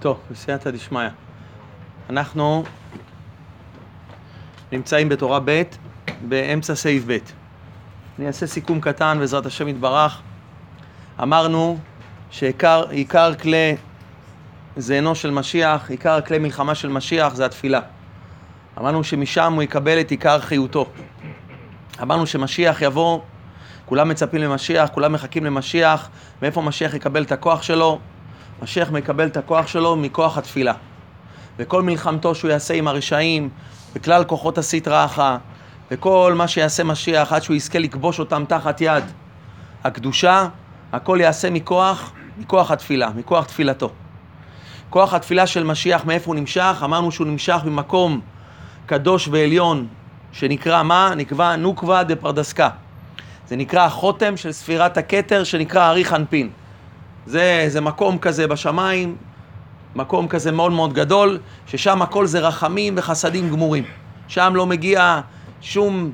טוב, בסייעתא דשמיא. אנחנו נמצאים בתורה ב', באמצע סעיף ב'. אני אעשה סיכום קטן בעזרת השם יתברך. אמרנו שעיקר כלי זענו של משיח, עיקר כלי מלחמה של משיח זה התפילה. אמרנו שמשם הוא יקבל את עיקר חיותו. אמרנו שמשיח יבוא, כולם מצפים למשיח, כולם מחכים למשיח, מאיפה משיח יקבל את הכוח שלו? משיח מקבל את הכוח שלו מכוח התפילה. וכל מלחמתו שהוא יעשה עם הרשעים, וכלל כוחות הסטרא אחא, וכל מה שיעשה משיח עד שהוא יזכה לכבוש אותם תחת יד הקדושה, הכל יעשה מכוח, מכוח התפילה, מכוח תפילתו. כוח התפילה של משיח, מאיפה הוא נמשך? אמרנו שהוא נמשך ממקום קדוש ועליון, שנקרא מה? נקבע נוקבה דה פרדסקה. זה נקרא החותם של ספירת הכתר, שנקרא ארי חנפין. זה, זה מקום כזה בשמיים, מקום כזה מאוד מאוד גדול, ששם הכל זה רחמים וחסדים גמורים. שם לא מגיע שום,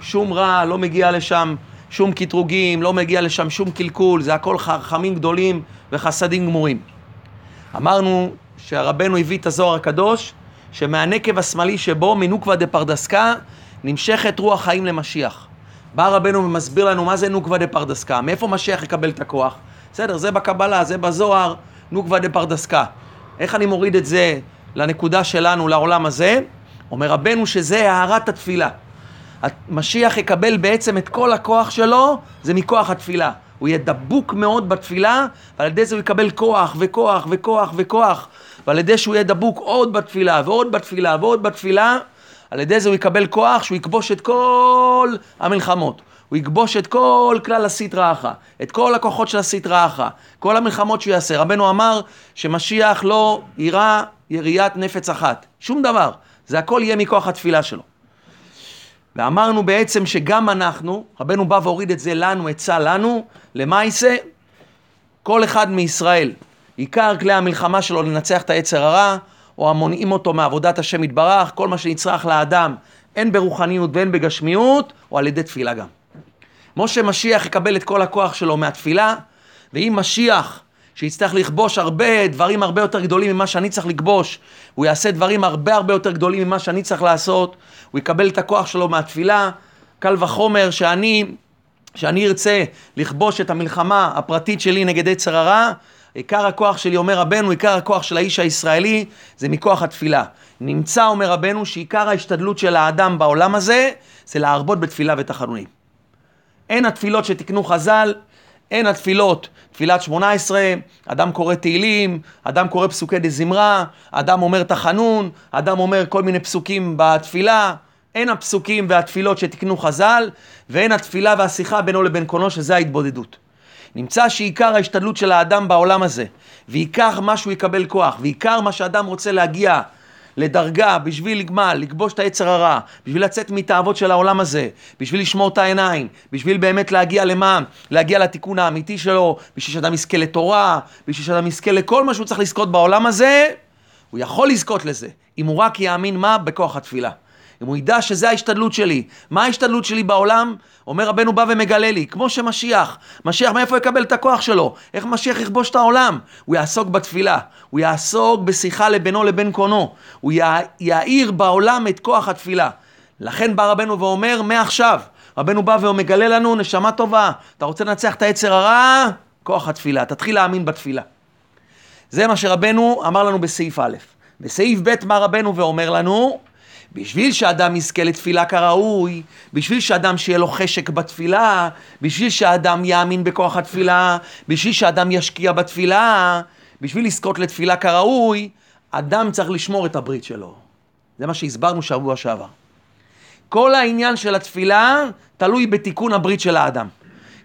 שום רע, לא מגיע לשם שום קטרוגים, לא מגיע לשם שום קלקול, זה הכל רחמים גדולים וחסדים גמורים. אמרנו שהרבנו הביא את הזוהר הקדוש, שמהנקב השמאלי שבו, מנוקבה דה פרדסקה, נמשכת רוח חיים למשיח. בא רבנו ומסביר לנו מה זה נוקבה דה פרדסקה, מאיפה משיח יקבל את הכוח. בסדר, זה בקבלה, זה בזוהר, נוקבה דה פרדסקה. איך אני מוריד את זה לנקודה שלנו, לעולם הזה? אומר רבנו שזה הערת התפילה. המשיח יקבל בעצם את כל הכוח שלו, זה מכוח התפילה. הוא יהיה דבוק מאוד בתפילה, ועל ידי זה הוא יקבל כוח וכוח וכוח וכוח. ועל ידי שהוא יהיה דבוק עוד בתפילה ועוד בתפילה ועוד בתפילה, על ידי זה הוא יקבל כוח שהוא יכבוש את כל המלחמות. הוא יכבוש את כל כלל הסטרא אחא, את כל הכוחות של הסטרא אחא, כל המלחמות שהוא יעשה. רבנו אמר שמשיח לא יירא יריית נפץ אחת, שום דבר. זה הכל יהיה מכוח התפילה שלו. ואמרנו בעצם שגם אנחנו, רבנו בא והוריד את זה לנו, עצה לנו, למעשה, כל אחד מישראל, עיקר כלי המלחמה שלו לנצח את היצר הרע, או המונעים אותו מעבודת השם יתברך, כל מה שנצרך לאדם, הן ברוחניות והן בגשמיות, או על ידי תפילה גם. כמו שמשיח יקבל את כל הכוח שלו מהתפילה, ואם משיח שיצטרך לכבוש הרבה דברים הרבה יותר גדולים ממה שאני צריך לכבוש, הוא יעשה דברים הרבה הרבה יותר גדולים ממה שאני צריך לעשות, הוא יקבל את הכוח שלו מהתפילה, קל וחומר שאני, שאני ארצה לכבוש את המלחמה הפרטית שלי נגד יצר הרע, עיקר הכוח שלי, אומר רבנו, עיקר הכוח של האיש הישראלי זה מכוח התפילה. נמצא, אומר רבנו, שעיקר ההשתדלות של האדם בעולם הזה זה להרבות בתפילה ותחנונים. אין התפילות שתקנו חז"ל, אין התפילות, תפילת שמונה עשרה, אדם קורא תהילים, אדם קורא פסוקי דה זמרה, אדם אומר תחנון, אדם אומר כל מיני פסוקים בתפילה, אין הפסוקים והתפילות שתקנו חז"ל, ואין התפילה והשיחה בינו לבין קונו, שזה ההתבודדות. נמצא שעיקר ההשתדלות של האדם בעולם הזה, ועיקר מה שהוא יקבל כוח, ועיקר מה שאדם רוצה להגיע לדרגה בשביל לגמל, לכבוש את היצר הרע, בשביל לצאת מתאוות של העולם הזה, בשביל לשמור את העיניים, בשביל באמת להגיע למה? להגיע לתיקון האמיתי שלו, בשביל שאדם יזכה לתורה, בשביל שאדם יזכה לכל מה שהוא צריך לזכות בעולם הזה, הוא יכול לזכות לזה, אם הוא רק יאמין מה? בכוח התפילה. אם הוא ידע שזה ההשתדלות שלי. מה ההשתדלות שלי בעולם? אומר רבנו בא ומגלה לי, כמו שמשיח, משיח מאיפה יקבל את הכוח שלו? איך משיח יכבוש את העולם? הוא יעסוק בתפילה, הוא יעסוק בשיחה לבינו לבין קונו, הוא יאיר בעולם את כוח התפילה. לכן בא רבנו ואומר, מעכשיו, רבנו בא ומגלה לנו, נשמה טובה, אתה רוצה לנצח את היצר הרע? כוח התפילה, תתחיל להאמין בתפילה. זה מה שרבנו אמר לנו בסעיף א'. בסעיף ב' מה רבנו ואומר לנו? בשביל שאדם יזכה לתפילה כראוי, בשביל שאדם שיהיה לו חשק בתפילה, בשביל שאדם יאמין בכוח התפילה, בשביל שאדם ישקיע בתפילה, בשביל לזכות לתפילה כראוי, אדם צריך לשמור את הברית שלו. זה מה שהסברנו שבוע שעבר. כל העניין של התפילה תלוי בתיקון הברית של האדם.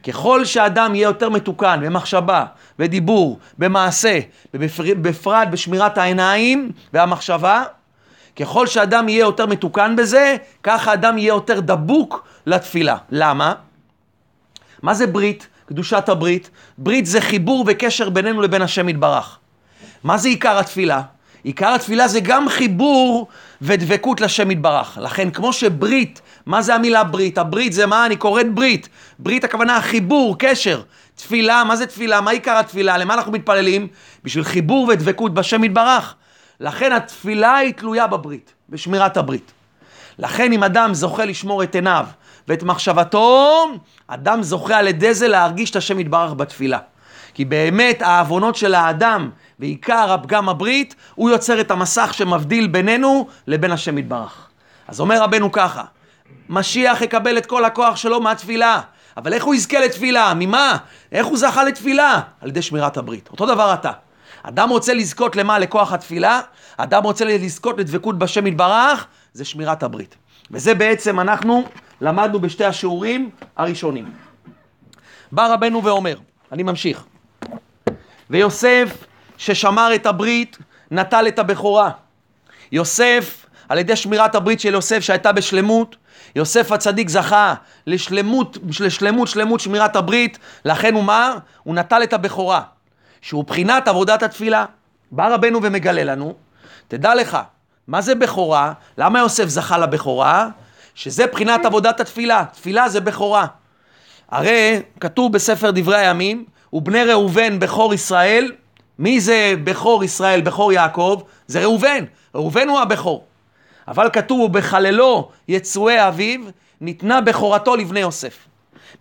ככל שאדם יהיה יותר מתוקן במחשבה, בדיבור, במעשה, בפרט בשמירת העיניים והמחשבה, ככל שאדם יהיה יותר מתוקן בזה, ככה אדם יהיה יותר דבוק לתפילה. למה? מה זה ברית? קדושת הברית. ברית זה חיבור וקשר בינינו לבין השם יתברך. מה זה עיקר התפילה? עיקר התפילה זה גם חיבור ודבקות לשם יתברך. לכן כמו שברית, מה זה המילה ברית? הברית זה מה? אני קוראת ברית. ברית הכוונה חיבור, קשר. תפילה, מה זה תפילה? מה עיקר התפילה? למה אנחנו מתפללים? בשביל חיבור ודבקות בשם יתברך. לכן התפילה היא תלויה בברית, בשמירת הברית. לכן אם אדם זוכה לשמור את עיניו ואת מחשבתו, אדם זוכה על ידי זה להרגיש את השם יתברך בתפילה. כי באמת העוונות של האדם, ועיקר הפגם הברית, הוא יוצר את המסך שמבדיל בינינו לבין השם יתברך. אז אומר רבנו ככה, משיח יקבל את כל הכוח שלו מהתפילה. אבל איך הוא יזכה לתפילה? ממה? איך הוא זכה לתפילה? על ידי שמירת הברית. אותו דבר אתה. אדם רוצה לזכות למה? לכוח התפילה, אדם רוצה לזכות לדבקות בשם יתברך, זה שמירת הברית. וזה בעצם אנחנו למדנו בשתי השיעורים הראשונים. בא רבנו ואומר, אני ממשיך, ויוסף ששמר את הברית, נטל את הבכורה. יוסף, על ידי שמירת הברית של יוסף שהייתה בשלמות, יוסף הצדיק זכה לשלמות, לשלמות, שלמות שמירת הברית, לכן הוא מה? הוא נטל את הבכורה, שהוא בחינת עבודת התפילה. בא רבנו ומגלה לנו, תדע לך, מה זה בכורה? למה יוסף זכה לבכורה? שזה בחינת עבודת התפילה. תפילה זה בכורה. הרי כתוב בספר דברי הימים, ובני ראובן בכור ישראל. מי זה בכור ישראל, בכור יעקב? זה ראובן. ראובן הוא הבכור. אבל כתוב, ובחללו יצואי אביו, ניתנה בכורתו לבני יוסף.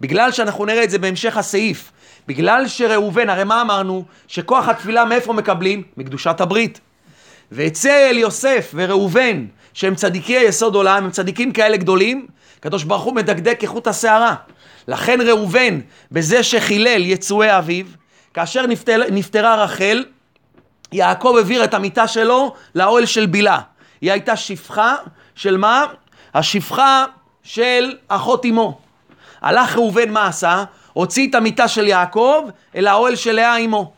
בגלל שאנחנו נראה את זה בהמשך הסעיף, בגלל שראובן, הרי מה אמרנו? שכוח התפילה מאיפה מקבלים? מקדושת הברית. ואצל יוסף וראובן, שהם צדיקי היסוד עולם, הם צדיקים כאלה גדולים, הקדוש ברוך הוא מדקדק כחוט השערה. לכן ראובן, בזה שחילל יצואי אביו, כאשר נפטר, נפטרה רחל, יעקב העביר את המיטה שלו לאוהל של בילה. היא הייתה שפחה של מה? השפחה של אחות אמו. הלך ראובן מה עשה? הוציא את המיטה של יעקב אל האוהל של לאה אמו.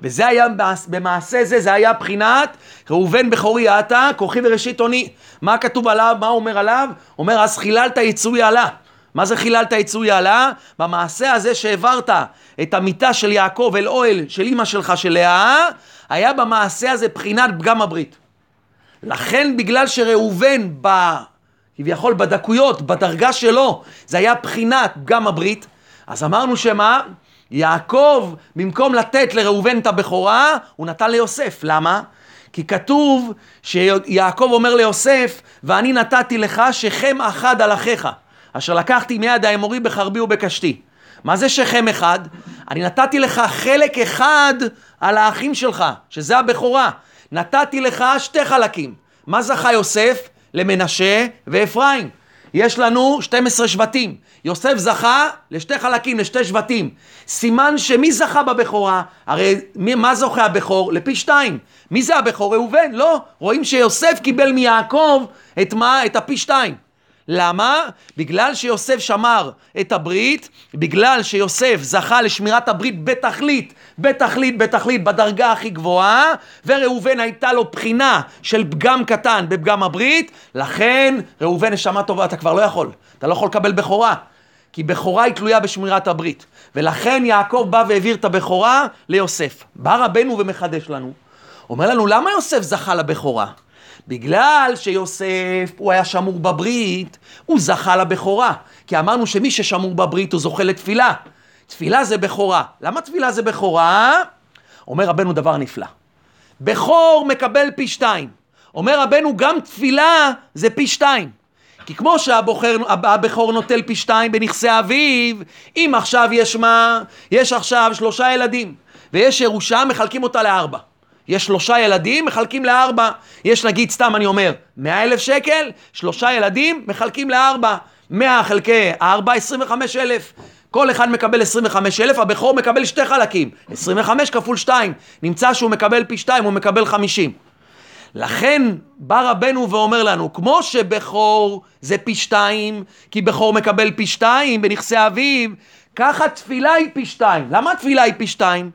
וזה היה, במעשה זה, זה היה בחינת ראובן בכורי אתה, כוחי וראשית אוני. מה כתוב עליו? מה אומר עליו? אומר, אז חיללת יצוי עלה. מה זה חיללת יצוי עלה? במעשה הזה שהעברת את המיטה של יעקב אל אוהל של אימא שלך, של לאה, היה במעשה הזה בחינת פגם הברית. לכן בגלל שראובן ב... כביכול בדקויות, בדרגה שלו, זה היה בחינת פגם הברית, אז אמרנו שמה? יעקב, במקום לתת לראובן את הבכורה, הוא נתן ליוסף. למה? כי כתוב שיעקב אומר ליוסף, ואני נתתי לך שכם אחד על אחיך, אשר לקחתי מיד האמורי בחרבי ובקשתי. מה זה שכם אחד? אני נתתי לך חלק אחד על האחים שלך, שזה הבכורה. נתתי לך שתי חלקים. מה זכה יוסף? למנשה ואפרים. יש לנו 12 שבטים. יוסף זכה לשתי חלקים, לשתי שבטים. סימן שמי זכה בבכורה? הרי מי, מה זוכה הבכור? לפי שתיים. מי זה הבכור? ראובן. לא. רואים שיוסף קיבל מיעקב את מה? את הפי שתיים. למה? בגלל שיוסף שמר את הברית, בגלל שיוסף זכה לשמירת הברית בתכלית, בתכלית, בתכלית, בדרגה הכי גבוהה, וראובן הייתה לו בחינה של פגם קטן בפגם הברית, לכן ראובן נשמה טובה, אתה כבר לא יכול, אתה לא יכול לקבל בכורה. כי בכורה היא תלויה בשמירת הברית. ולכן יעקב בא והעביר את הבכורה ליוסף. בא רבנו ומחדש לנו. אומר לנו, למה יוסף זכה לבכורה? בגלל שיוסף, הוא היה שמור בברית, הוא זכה לבכורה. כי אמרנו שמי ששמור בברית הוא זוכה לתפילה. תפילה זה בכורה. למה תפילה זה בכורה? אומר רבנו דבר נפלא. בכור מקבל פי שתיים. אומר רבנו גם תפילה זה פי שתיים. כי כמו שהבכור נוטל פי שתיים בנכסי אביו, אם עכשיו יש מה? יש עכשיו שלושה ילדים, ויש ירושה, מחלקים אותה לארבע. יש שלושה ילדים, מחלקים לארבע. יש נגיד, סתם אני אומר, מאה אלף שקל, שלושה ילדים, מחלקים לארבע. מאה חלקי ארבע, עשרים וחמש אלף. כל אחד מקבל 25 אלף, הבכור מקבל שתי חלקים, 25 כפול 2, נמצא שהוא מקבל פי 2, הוא מקבל 50. לכן בא רבנו ואומר לנו, כמו שבכור זה פי 2, כי בכור מקבל פי 2 בנכסי אביו, ככה תפילה היא פי 2. למה תפילה היא פי 2?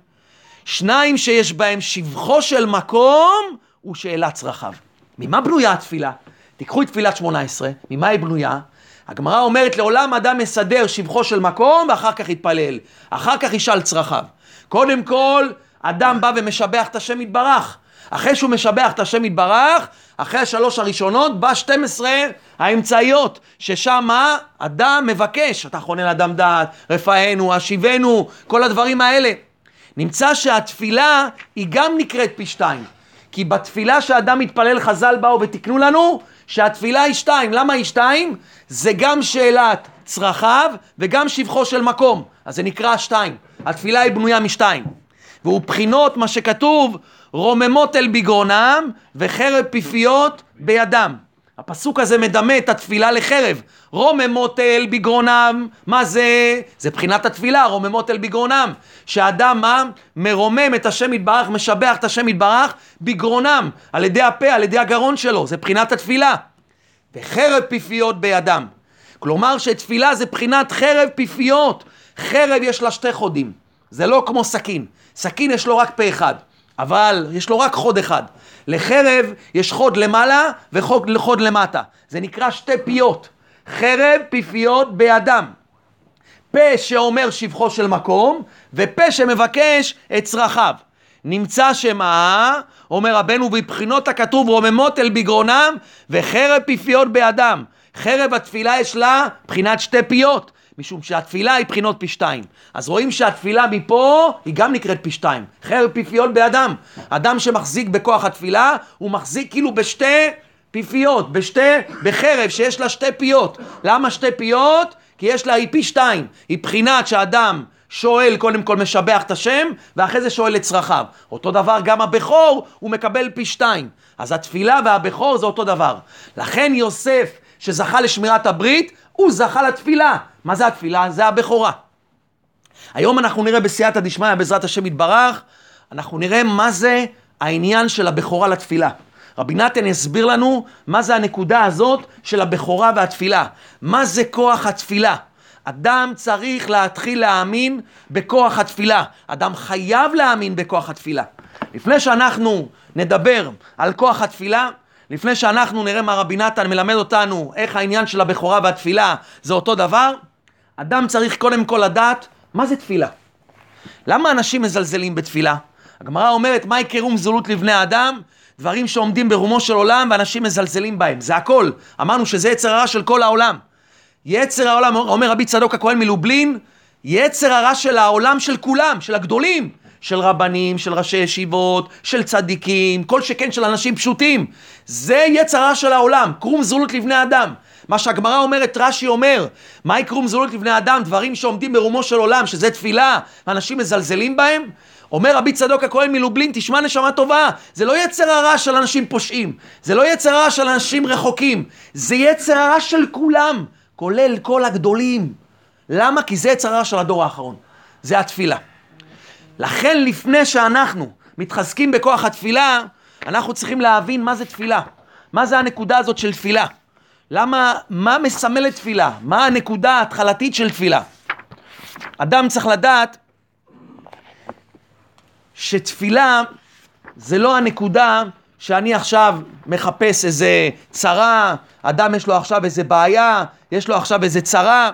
שניים שיש בהם שבחו של מקום ושאלת צרכיו. ממה בנויה התפילה? תיקחו את תפילת 18, ממה היא בנויה? הגמרא אומרת לעולם אדם מסדר שבחו של מקום ואחר כך יתפלל, אחר כך ישאל צרכיו. קודם כל, אדם בא ומשבח את השם יתברך. אחרי שהוא משבח את השם יתברך, אחרי השלוש הראשונות, בא 12 האמצעיות, ששם? אדם מבקש, אתה חונן אדם דעת, רפאנו, השיבנו, כל הדברים האלה. נמצא שהתפילה היא גם נקראת פי שתיים. כי בתפילה שאדם מתפלל חז"ל באו ותיקנו לנו שהתפילה היא שתיים. למה היא שתיים? זה גם שאלת צרכיו וגם שבחו של מקום. אז זה נקרא שתיים. התפילה היא בנויה משתיים. והוא בחינות מה שכתוב רוממות אל בגרונם וחרב פיפיות בידם. הפסוק הזה מדמה את התפילה לחרב. רוממות אל בגרונם, מה זה? זה בחינת התפילה, רוממות אל בגרונם. שאדם מה? מרומם את השם יתברך, משבח את השם יתברך בגרונם, על ידי הפה, על ידי הגרון שלו, זה בחינת התפילה. וחרב פיפיות בידם. כלומר שתפילה זה בחינת חרב פיפיות. חרב יש לה שתי חודים, זה לא כמו סכין. סכין יש לו רק פה אחד, אבל יש לו רק חוד אחד. לחרב יש חוד למעלה וחוד למטה. זה נקרא שתי פיות. חרב פיפיות בידם. פה שאומר שבחו של מקום, ופה שמבקש את צרכיו. נמצא שמה, אומר רבנו, בבחינות הכתוב רוממות אל בגרונם וחרב פיפיות בידם. חרב התפילה יש לה בחינת שתי פיות. משום שהתפילה היא בחינות פי שתיים. אז רואים שהתפילה מפה היא גם נקראת פי שתיים. חרב פיפיות באדם. אדם שמחזיק בכוח התפילה, הוא מחזיק כאילו בשתי פיפיות, בשתי, בחרב שיש לה שתי פיות. למה שתי פיות? כי יש לה, היא פי שתיים. היא בחינת שאדם שואל, קודם כל משבח את השם, ואחרי זה שואל את צרכיו. אותו דבר גם הבכור, הוא מקבל פי שתיים. אז התפילה והבכור זה אותו דבר. לכן יוסף, שזכה לשמירת הברית, הוא זכה לתפילה. מה זה התפילה? זה הבכורה. היום אנחנו נראה בסייעתא דשמיא, בעזרת השם יתברך, אנחנו נראה מה זה העניין של הבכורה לתפילה. רבי נתן יסביר לנו מה זה הנקודה הזאת של הבכורה והתפילה. מה זה כוח התפילה? אדם צריך להתחיל להאמין בכוח התפילה. אדם חייב להאמין בכוח התפילה. לפני שאנחנו נדבר על כוח התפילה, לפני שאנחנו נראה מה רבי נתן מלמד אותנו איך העניין של הבכורה והתפילה זה אותו דבר, אדם צריך קודם כל לדעת מה זה תפילה. למה אנשים מזלזלים בתפילה? הגמרא אומרת, מה יקרום זולות לבני האדם? דברים שעומדים ברומו של עולם ואנשים מזלזלים בהם. זה הכל. אמרנו שזה יצר הרע של כל העולם. יצר העולם, אומר רבי צדוק הכהן מלובלין, יצר הרע של העולם של כולם, של הגדולים. של רבנים, של ראשי ישיבות, של צדיקים, כל שכן של אנשים פשוטים. זה יצרה של העולם, קרום זולות לבני אדם. מה שהגמרא אומרת, רש"י אומר, מהי קרום זולות לבני אדם? דברים שעומדים ברומו של עולם, שזה תפילה, ואנשים מזלזלים בהם? אומר רבי צדוק הכהן מלובלין, תשמע נשמה טובה, זה לא יצר הרע של אנשים פושעים, זה לא יצר הרע של אנשים רחוקים, זה יצר הרע של כולם, כולל כל הגדולים. למה? כי זה יצר הרע של הדור האחרון, זה התפילה. לכן לפני שאנחנו מתחזקים בכוח התפילה, אנחנו צריכים להבין מה זה תפילה. מה זה הנקודה הזאת של תפילה? למה, מה מסמלת תפילה? מה הנקודה ההתחלתית של תפילה? אדם צריך לדעת שתפילה זה לא הנקודה שאני עכשיו מחפש איזה צרה, אדם יש לו עכשיו איזה בעיה, יש לו עכשיו איזה צרה.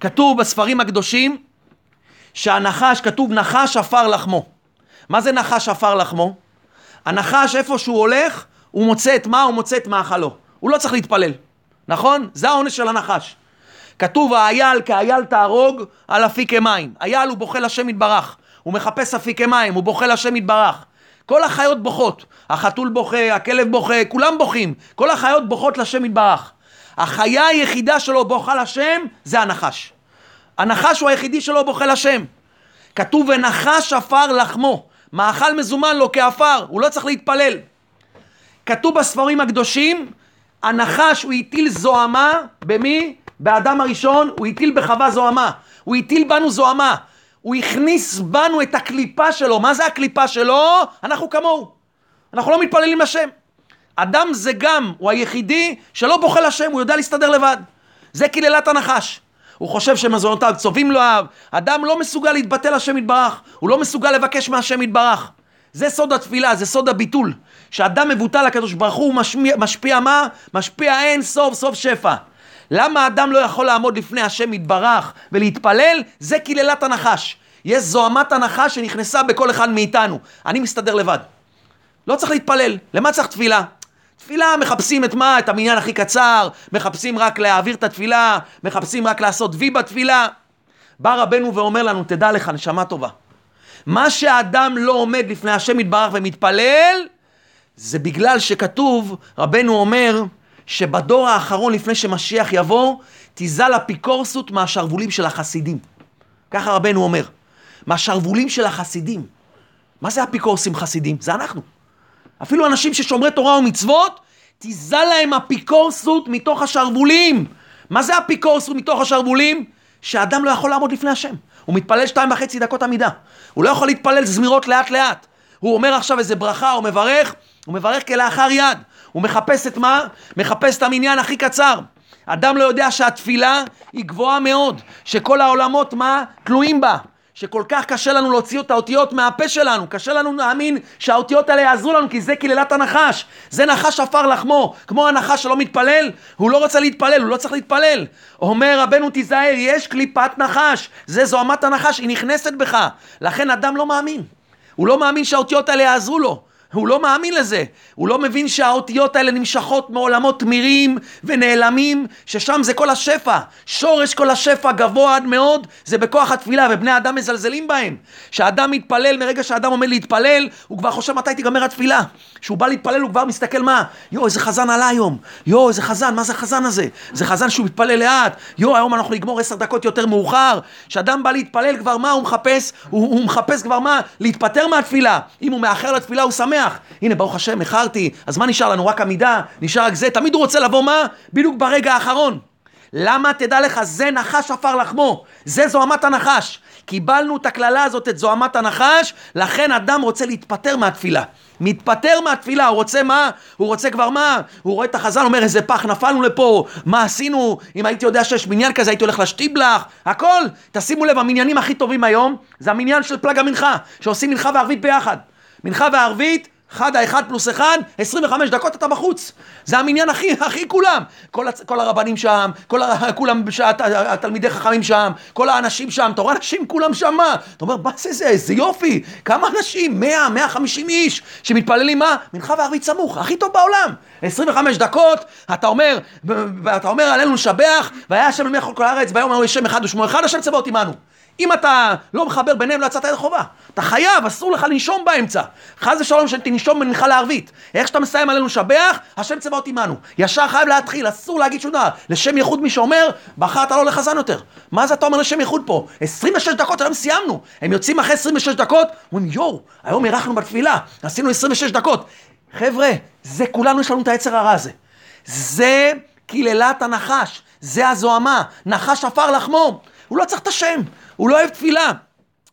כתוב בספרים הקדושים שהנחש, כתוב נחש עפר לחמו. מה זה נחש עפר לחמו? הנחש איפה שהוא הולך, הוא מוצא את מה? הוא מוצא את מאכלו. הוא לא צריך להתפלל, נכון? זה העונש של הנחש. כתוב האייל כאייל תהרוג על אפיקי מים. אייל הוא בוכה לשם יתברך, הוא מחפש אפיקי מים, הוא בוכה לשם יתברך. כל החיות בוכות, החתול בוכה, הכלב בוכה, כולם בוכים, כל החיות בוכות לשם יתברך. החיה היחידה שלו בוכה לשם זה הנחש. הנחש הוא היחידי שלא בוכה לשם. כתוב ונחש עפר לחמו, מאכל מזומן לו כעפר, הוא לא צריך להתפלל. כתוב בספרים הקדושים, הנחש הוא הטיל זוהמה, במי? באדם הראשון, הוא הטיל בחווה זוהמה. הוא הטיל בנו זוהמה. הוא הכניס בנו את הקליפה שלו. מה זה הקליפה שלו? אנחנו כמוהו. אנחנו לא מתפללים לשם. אדם זה גם, הוא היחידי שלא בוכה לשם, הוא יודע להסתדר לבד. זה קללת הנחש. הוא חושב שמזונותיו צובעים לו אהב. אדם לא מסוגל להתבטא לשם יתברך, הוא לא מסוגל לבקש מהשם יתברך. זה סוד התפילה, זה סוד הביטול. שאדם מבוטל לקדוש ברוך הוא משפיע, משפיע מה? משפיע אין סוף סוף שפע. למה אדם לא יכול לעמוד לפני השם יתברך ולהתפלל? זה קללת הנחש. יש זוהמת הנחש שנכנסה בכל אחד מאיתנו. אני מסתדר לבד. לא צריך להתפלל. למה צריך תפילה? תפילה מחפשים את מה? את המניין הכי קצר, מחפשים רק להעביר את התפילה, מחפשים רק לעשות וי בתפילה. בא רבנו ואומר לנו, תדע לך, נשמה טובה. מה שהאדם לא עומד לפני השם יתברך ומתפלל, זה בגלל שכתוב, רבנו אומר, שבדור האחרון לפני שמשיח יבוא, תיזל אפיקורסות מהשרוולים של החסידים. ככה רבנו אומר. מהשרוולים של החסידים. מה זה אפיקורסים חסידים? זה אנחנו. אפילו אנשים ששומרי תורה ומצוות, תיזל להם אפיקורסות מתוך השרוולים. מה זה אפיקורסות מתוך השרוולים? שאדם לא יכול לעמוד לפני השם. הוא מתפלל שתיים וחצי דקות עמידה. הוא לא יכול להתפלל זמירות לאט לאט. הוא אומר עכשיו איזה ברכה, הוא מברך, הוא מברך כלאחר יד. הוא מחפש את מה? מחפש את המניין הכי קצר. אדם לא יודע שהתפילה היא גבוהה מאוד, שכל העולמות מה? תלויים בה. שכל כך קשה לנו להוציא את האותיות מהפה שלנו, קשה לנו להאמין שהאותיות האלה יעזרו לנו, כי זה קללת הנחש. זה נחש עפר לחמו. כמו הנחש שלא מתפלל, הוא לא רוצה להתפלל, הוא לא צריך להתפלל. אומר רבנו תיזהר, יש קליפת נחש. זה זוהמת הנחש, היא נכנסת בך. לכן אדם לא מאמין. הוא לא מאמין שהאותיות האלה יעזרו לו. הוא לא מאמין לזה. הוא לא מבין שהאותיות האלה נמשכות מעולמות תמירים ונעלמים, ששם זה כל השפע. שורש כל השפע גבוה עד מאוד, זה בכוח התפילה, ובני אדם מזלזלים בהם. כשאדם מתפלל, מרגע שאדם עומד להתפלל, הוא כבר חושב מתי תיגמר התפילה. כשהוא בא להתפלל הוא כבר מסתכל מה? יואו, איזה חזן עלה היום. יואו, איזה חזן, מה זה החזן הזה? זה חזן שהוא מתפלל לאט. יואו, היום אנחנו נגמור עשר דקות יותר מאוחר. כשאדם בא להתפלל כבר מה הוא מחפש? הוא, הוא מחפש כבר מה? להתפטר מהתפילה. אם הוא מאחר לתפילה הוא שמח. שמח. הנה, ברוך השם, איחרתי, אז מה נשאר לנו? רק עמידה? נשאר רק זה? תמיד הוא רוצה לבוא מה? בדיוק ברגע האחרון. למה? תדע לך, זה נחש עפר לחמו. זה זוהמת הנחש. קיבלנו את הקללה הזאת, את זוהמת הנחש, לכן אדם רוצה להתפטר מהתפילה. מתפטר מהתפילה, הוא רוצה מה? הוא רוצה כבר מה? הוא רואה את החזן, אומר איזה פח, נפלנו לפה, מה עשינו? אם הייתי יודע שיש מניין כזה, הייתי הולך לשטיבלח, הכל. תשימו לב, המניינים הכי טובים היום, זה המניין של פלג המנחה, שעושים מנחה וערבית ביחד. מנחה וערבית, אחד האחד פלוס אחד, 25 דקות אתה בחוץ. זה המניין הכי, הכי כולם. כל, הצ... כל הרבנים שם, כל ה... כולם, בשעת, התלמידי חכמים שם, כל האנשים שם, אתה רואה אנשים כולם שם, מה? אתה אומר, מה זה זה? איזה יופי. כמה אנשים? 100, 150 איש שמתפללים מה? מנחה וערבית סמוך, הכי טוב בעולם. 25 דקות, אתה אומר, אתה אומר עלינו לשבח, והיה השם למי כל הארץ, ביום ההוא יש שם אחד ושמו אחד, השם צבאות עמנו. אם אתה לא מחבר ביניהם לא יצאת ידי חובה. אתה חייב, אסור לך לנשום באמצע. חס ושלום שתנשום מנחה לערבית. איך שאתה מסיים עלינו לשבח, השם צבאות עמנו. ישר חייב להתחיל, אסור להגיד שום דבר. לשם ייחוד מי שאומר, בחרת לא לחזן יותר. מה זה אתה אומר לשם ייחוד פה? 26 דקות היום סיימנו. הם יוצאים אחרי 26 דקות, אומרים יואו, היום אירחנו בתפילה, עשינו 26 דקות. חבר'ה, זה כולנו יש לנו את היצר הרע הזה. זה קללת הנחש, זה הזוהמה, נחש עפר לחמו. הוא לא צריך את השם, הוא לא אוהב תפילה.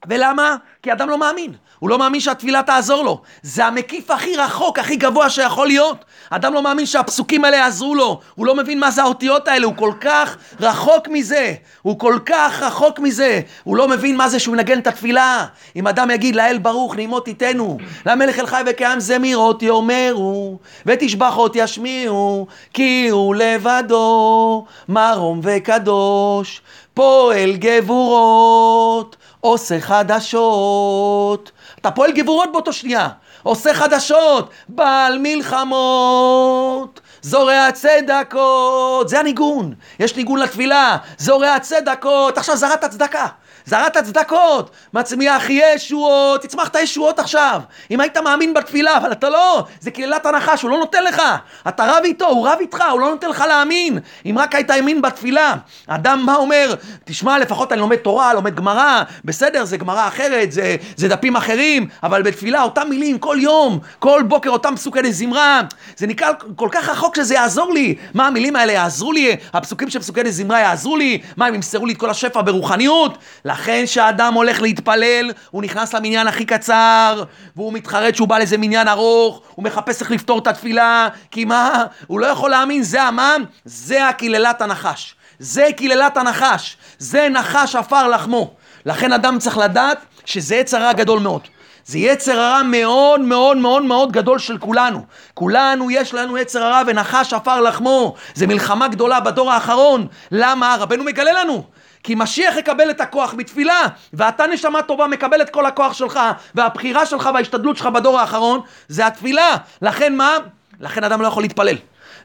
ולמה? כי אדם לא מאמין. הוא לא מאמין שהתפילה תעזור לו. זה המקיף הכי רחוק, הכי גבוה שיכול להיות. אדם לא מאמין שהפסוקים האלה יעזרו לו. הוא לא מבין מה זה האותיות האלה, הוא כל כך רחוק מזה. הוא כל כך רחוק מזה. הוא לא מבין מה זה שהוא ינגן את התפילה. אם אדם יגיד לאל ברוך נעימו תיתנו, למלך אל חי וקיים זמירות יאמרו, ותשבחות ישמיעו, כי הוא לבדו מרום וקדוש. פועל גבורות, עושה חדשות. אתה פועל גבורות באותו שנייה, עושה חדשות, בעל מלחמות. זורע צדקות, זה הניגון, יש ניגון לתפילה, זורע צדקות, עכשיו זרעת צדקה, זרעת צדקות, מצמיח ישועות, תצמח את הישועות עכשיו. אם היית מאמין בתפילה, אבל אתה לא, זה קללת הנחש, הוא לא נותן לך. אתה רב איתו, הוא רב איתך, הוא לא נותן לך להאמין. אם רק היית האמין בתפילה. אדם מה אומר? תשמע, לפחות אני לומד תורה, לומד גמרא, בסדר, זה גמרא אחרת, זה, זה דפים אחרים, אבל בתפילה אותם מילים כל יום, כל בוקר אותם פסוקי לזמרה, זה נקרא כל כך רחוק שזה יעזור לי. מה המילים האלה יעזרו לי? הפסוקים של פסוקי לזמרה יעזרו לי? מה, הם ימסרו לי את כל השפע ברוחניות? לכן כשאדם הולך להתפלל, הוא נכנס למניין הכי קצר, והוא מתחרט שהוא בא לאיזה מניין ארוך, הוא מחפש איך לפתור את התפילה, כי מה? הוא לא יכול להאמין, זה המם, זה הקללת הנחש. זה קללת הנחש, זה נחש עפר לחמו. לכן אדם צריך לדעת שזה יצר רע גדול מאוד. זה יצר הרע מאוד מאוד מאוד מאוד גדול של כולנו. כולנו יש לנו יצר הרע ונחש עפר לחמו. זה מלחמה גדולה בדור האחרון. למה? רבנו מגלה לנו. כי משיח יקבל את הכוח בתפילה, ואתה נשמה טובה מקבל את כל הכוח שלך, והבחירה שלך וההשתדלות שלך בדור האחרון, זה התפילה. לכן מה? לכן אדם לא יכול להתפלל.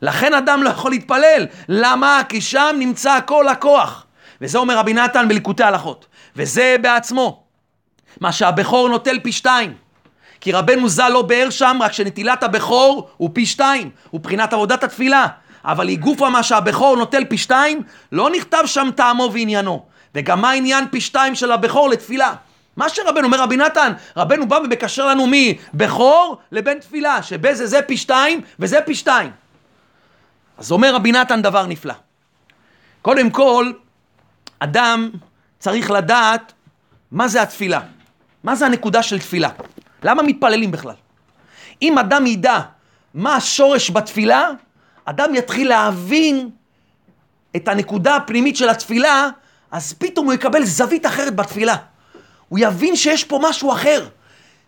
לכן אדם לא יכול להתפלל. למה? כי שם נמצא כל הכוח. וזה אומר רבי נתן בליקוטי הלכות. וזה בעצמו. מה שהבכור נוטל פי שתיים. כי רבנו ז"ל לא באר שם, רק שנטילת הבכור הוא פי שתיים. הוא מבחינת עבודת התפילה. אבל היא מה שהבכור נוטל פי שתיים, לא נכתב שם טעמו ועניינו. וגם מה העניין פי שתיים של הבכור לתפילה? מה שרבנו אומר רבי נתן, רבנו בא ומקשר לנו מבכור לבין תפילה, שבזה זה פי שתיים וזה פי שתיים. אז אומר רבי נתן דבר נפלא. קודם כל, אדם צריך לדעת מה זה התפילה. מה זה הנקודה של תפילה? למה מתפללים בכלל? אם אדם ידע מה השורש בתפילה, אדם יתחיל להבין את הנקודה הפנימית של התפילה, אז פתאום הוא יקבל זווית אחרת בתפילה. הוא יבין שיש פה משהו אחר.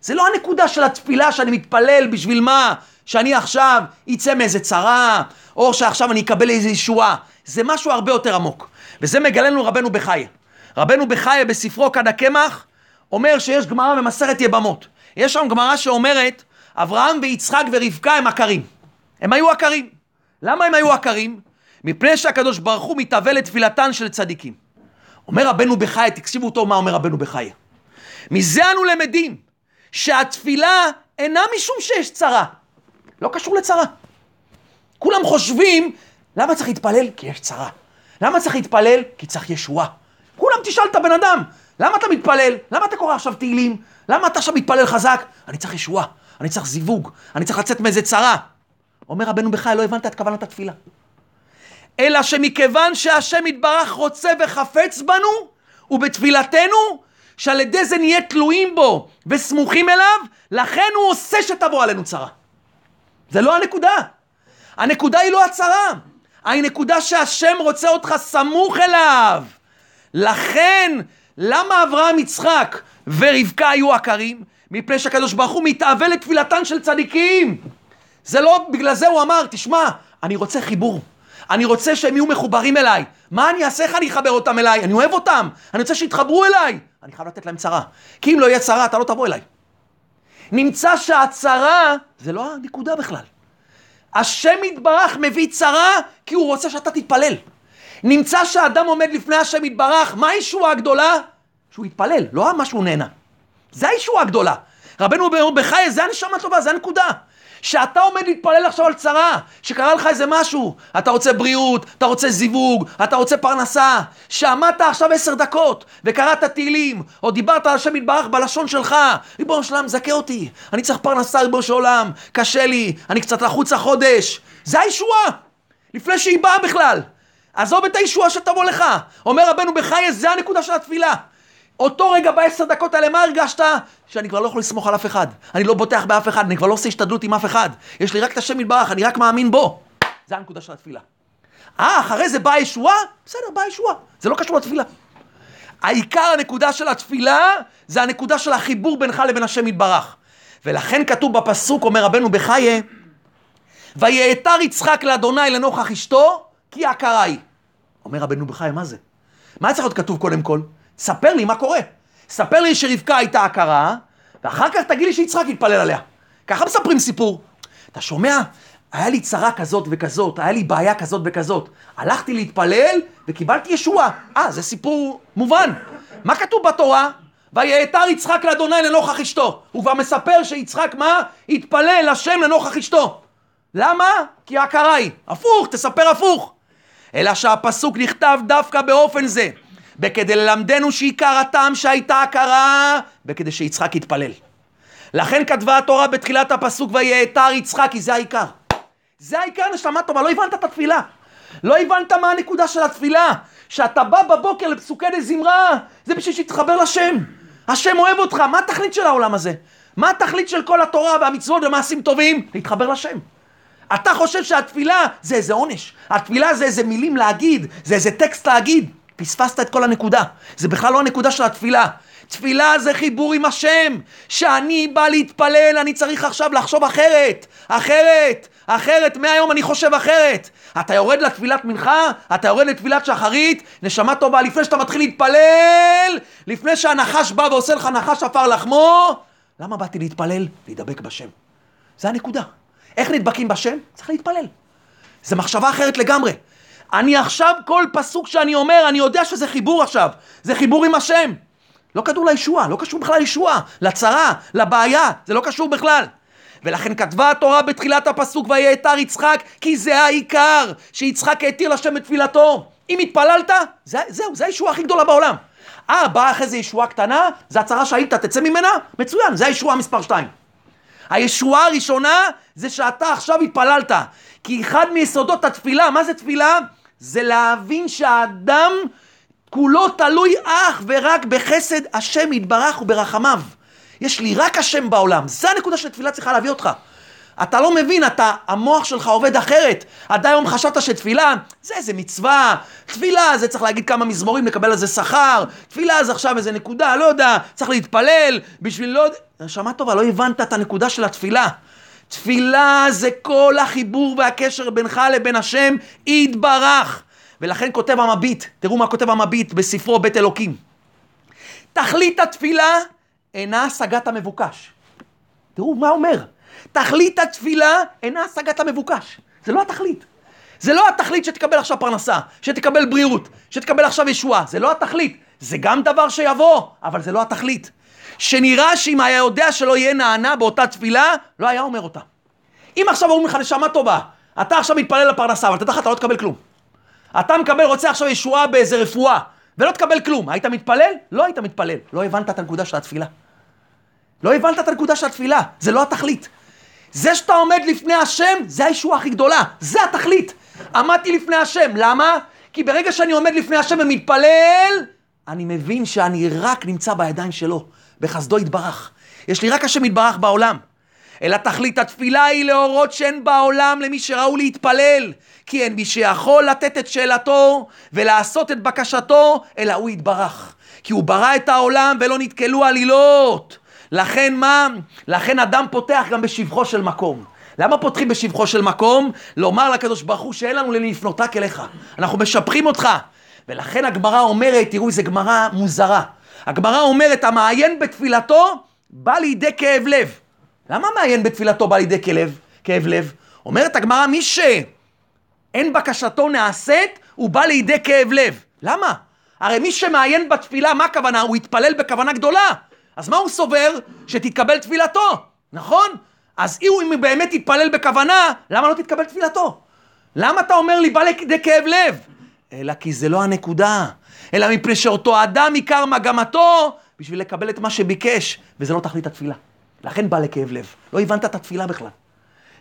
זה לא הנקודה של התפילה שאני מתפלל בשביל מה? שאני עכשיו אצא מאיזה צרה, או שעכשיו אני אקבל איזו ישועה. זה משהו הרבה יותר עמוק. וזה מגלה לנו רבנו בחייה. רבנו בחייה בספרו כד הקמח אומר שיש גמרא במסכת יבמות. יש שם גמרא שאומרת, אברהם ויצחק ורבקה הם עקרים. הם היו עקרים. למה הם היו עקרים? מפני שהקדוש ברוך הוא מתהווה לתפילתן של צדיקים. אומר רבנו בחייה, תקשיבו טוב מה אומר רבנו בחייה. מזה אנו למדים שהתפילה אינה משום שיש צרה. לא קשור לצרה. כולם חושבים, למה צריך להתפלל? כי יש צרה. למה צריך להתפלל? כי צריך ישועה. כולם תשאל את הבן אדם, למה אתה מתפלל? למה אתה קורא עכשיו תהילים? למה אתה עכשיו מתפלל חזק? אני צריך ישועה, אני צריך זיווג, אני צריך לצאת מאיזה צרה. אומר רבנו בחיי, לא הבנת את כוונת התפילה. אלא שמכיוון שהשם יתברך רוצה וחפץ בנו, ובתפילתנו, שעל ידי זה נהיה תלויים בו וסמוכים אליו, לכן הוא עושה שתבוא עלינו צרה. זה לא הנקודה. הנקודה היא לא הצרה. הנקודה שהשם רוצה אותך סמוך אליו. לכן, למה אברהם, יצחק ורבקה היו עקרים? מפני שהקדוש ברוך הוא מתאווה לתפילתן של צדיקים. זה לא, בגלל זה הוא אמר, תשמע, אני רוצה חיבור. אני רוצה שהם יהיו מחוברים אליי. מה אני אעשה? איך אני אחבר אותם אליי? אני אוהב אותם. אני רוצה שיתחברו אליי. אני חייב לתת להם צרה. כי אם לא יהיה צרה, אתה לא תבוא אליי. נמצא שהצרה זה לא הנקודה בכלל. השם יתברך מביא צרה כי הוא רוצה שאתה תתפלל. נמצא שהאדם עומד לפני השם יתברך, מה הישועה הגדולה? שהוא יתפלל, לא מה שהוא נהנה. זה הישועה הגדולה. רבנו בחיי, זה הנשמה טובה, זה הנקודה. שאתה עומד להתפלל עכשיו על צרה, שקרה לך איזה משהו, אתה רוצה בריאות, אתה רוצה זיווג, אתה רוצה פרנסה, שעמדת עכשיו עשר דקות וקראת תהילים, או דיברת על השם יתברך בלשון שלך, ריבונו של עולם, זכה אותי, אני צריך פרנסה, ריבונו של עולם, קשה לי, אני קצת לחוץ החודש, זה הישועה, לפני שהיא באה בכלל. עזוב את הישועה שתבוא לך. אומר רבנו בחיי, זה הנקודה של התפילה. אותו רגע בעשר דקות האלה, מה הרגשת? שאני כבר לא יכול לסמוך על אף אחד. אני לא בוטח באף אחד, אני כבר לא עושה השתדלות עם אף אחד. יש לי רק את השם יתברך, אני רק מאמין בו. זה הנקודה של התפילה. אה, אחרי זה באה ישועה? בסדר, באה ישועה. זה לא קשור לתפילה. העיקר הנקודה של התפילה, זה הנקודה של החיבור בינך לבין השם יתברך. ולכן כתוב בפסוק, אומר רבנו בחייה, ויעתר יצחק לאדוני לנוכח אשתו, כי עקרה היא. אומר רבנו בחייה, מה זה? מה צריך להיות כתוב קודם כל? ספר לי מה קורה. ספר לי שרבקה הייתה עקרה, ואחר כך תגיד לי שיצחק יתפלל עליה. ככה מספרים סיפור. אתה שומע? היה לי צרה כזאת וכזאת, היה לי בעיה כזאת וכזאת. הלכתי להתפלל וקיבלתי ישועה. אה, זה סיפור מובן. מה כתוב בתורה? ויעתר יצחק לאדוני לנוכח אשתו. הוא כבר מספר שיצחק מה? התפלל השם לנוכח אשתו. למה? כי עקרה היא. הפוך, תספר הפוך. אלא שהפסוק נכתב דווקא באופן זה. בכדי ללמדנו שעיקר הטעם שהייתה הכרה, בכדי שיצחק יתפלל. לכן כתבה התורה בתחילת הפסוק ויעתר יצחק, כי זה העיקר. זה העיקר נשמה טובה, לא הבנת את התפילה. לא הבנת מה הנקודה של התפילה. שאתה בא בבוקר לפסוקי דזמרה, זה בשביל שתתחבר לשם. השם אוהב אותך, מה התכלית של העולם הזה? מה התכלית של כל התורה והמצוות ומעשים טובים? להתחבר לשם. אתה חושב שהתפילה זה איזה עונש, התפילה זה איזה מילים להגיד, זה איזה טקסט להגיד. פספסת את כל הנקודה. זה בכלל לא הנקודה של התפילה. תפילה זה חיבור עם השם. שאני בא להתפלל, אני צריך עכשיו לחשוב אחרת. אחרת. אחרת. מהיום אני חושב אחרת. אתה יורד לתפילת מנחה, אתה יורד לתפילת שחרית, נשמה טובה, לפני שאתה מתחיל להתפלל, לפני שהנחש בא ועושה לך נחש עפר לחמו, למה באתי להתפלל? להידבק בשם. זה הנקודה. איך נדבקים בשם? צריך להתפלל. זה מחשבה אחרת לגמרי. אני עכשיו, כל פסוק שאני אומר, אני יודע שזה חיבור עכשיו. זה חיבור עם השם. לא כדור לישועה, לא קשור בכלל לישועה, לצרה, לבעיה, זה לא קשור בכלל. ולכן כתבה התורה בתחילת הפסוק ויעתר יצחק, כי זה העיקר, שיצחק התיר לשם את תפילתו. אם התפללת, זה, זהו, זה הישועה הכי גדולה בעולם. אה, באה אחרי זה ישועה קטנה, זה הצהרה שהיית, תצא ממנה? מצוין, זה הישועה מספר 2. הישועה הראשונה זה שאתה עכשיו התפללת. כי אחד מיסודות התפילה, מה זה תפילה? זה להבין שהאדם כולו תלוי אך ורק בחסד השם יתברך וברחמיו. יש לי רק השם בעולם. זה הנקודה שתפילה צריכה להביא אותך. אתה לא מבין, אתה, המוח שלך עובד אחרת. עד היום חשבת שתפילה, זה איזה מצווה. תפילה זה צריך להגיד כמה מזמורים, לקבל על זה שכר. תפילה זה עכשיו איזה נקודה, לא יודע, צריך להתפלל בשביל לא... נשמה טובה, לא הבנת את הנקודה של התפילה. תפילה זה כל החיבור והקשר בינך לבין השם יתברך. ולכן כותב המביט, תראו מה כותב המביט בספרו בית אלוקים. תכלית התפילה אינה השגת המבוקש. תראו מה אומר. תכלית התפילה אינה השגת המבוקש. זה לא התכלית. זה לא התכלית שתקבל עכשיו פרנסה, שתקבל בריאות, שתקבל עכשיו ישועה. זה לא התכלית. זה גם דבר שיבוא, אבל זה לא התכלית. שנראה שאם היה יודע שלא יהיה נענה באותה תפילה, לא היה אומר אותה. אם עכשיו אומרים לך נשמה טובה, אתה עכשיו מתפלל לפרנסה, אבל תדע לך, אתה לא תקבל כלום. אתה מקבל, רוצה עכשיו ישועה באיזה רפואה, ולא תקבל כלום. היית מתפלל? לא היית מתפלל. לא הבנת את הנקודה של התפילה. לא הבנת את הנקודה של התפילה, זה לא התכלית. זה שאתה עומד לפני השם, זה הישועה הכי גדולה, זה התכלית. עמדתי לפני השם, למה? כי ברגע שאני עומד לפני השם ומתפלל, אני מבין שאני רק נמצא בידיים שלו, בחסדו יתברך. יש לי רק השם יתברך בעולם. אלא תכלית התפילה היא להורות שאין בעולם למי שראו להתפלל, כי אין מי שיכול לתת את שאלתו ולעשות את בקשתו, אלא הוא יתברך. כי הוא ברא את העולם ולא נתקלו עלילות. לכן מה? לכן אדם פותח גם בשבחו של מקום. למה פותחים בשבחו של מקום? לומר לקדוש ברוך הוא שאין לנו למי לפנות רק אליך. אנחנו משבחים אותך. ולכן הגמרא אומרת, תראו איזה גמרא מוזרה. הגמרא אומרת, המעיין בתפילתו בא לידי כאב לב. למה מעיין בתפילתו בא לידי כאב, כאב לב? אומרת הגמרא, מי שאין בקשתו נעשית, הוא בא לידי כאב לב. למה? הרי מי שמעיין בתפילה, מה הכוונה? הוא יתפלל בכוונה גדולה. אז מה הוא סובר? שתתקבל תפילתו, נכון? אז אם הוא באמת יתפלל בכוונה, למה לא תתקבל תפילתו? למה אתה אומר לי בא לידי כאב לב? אלא כי זה לא הנקודה, אלא מפני שאותו אדם עיקר מגמתו בשביל לקבל את מה שביקש, וזה לא תכלית התפילה. לכן בא לכאב לב. לא הבנת את התפילה בכלל.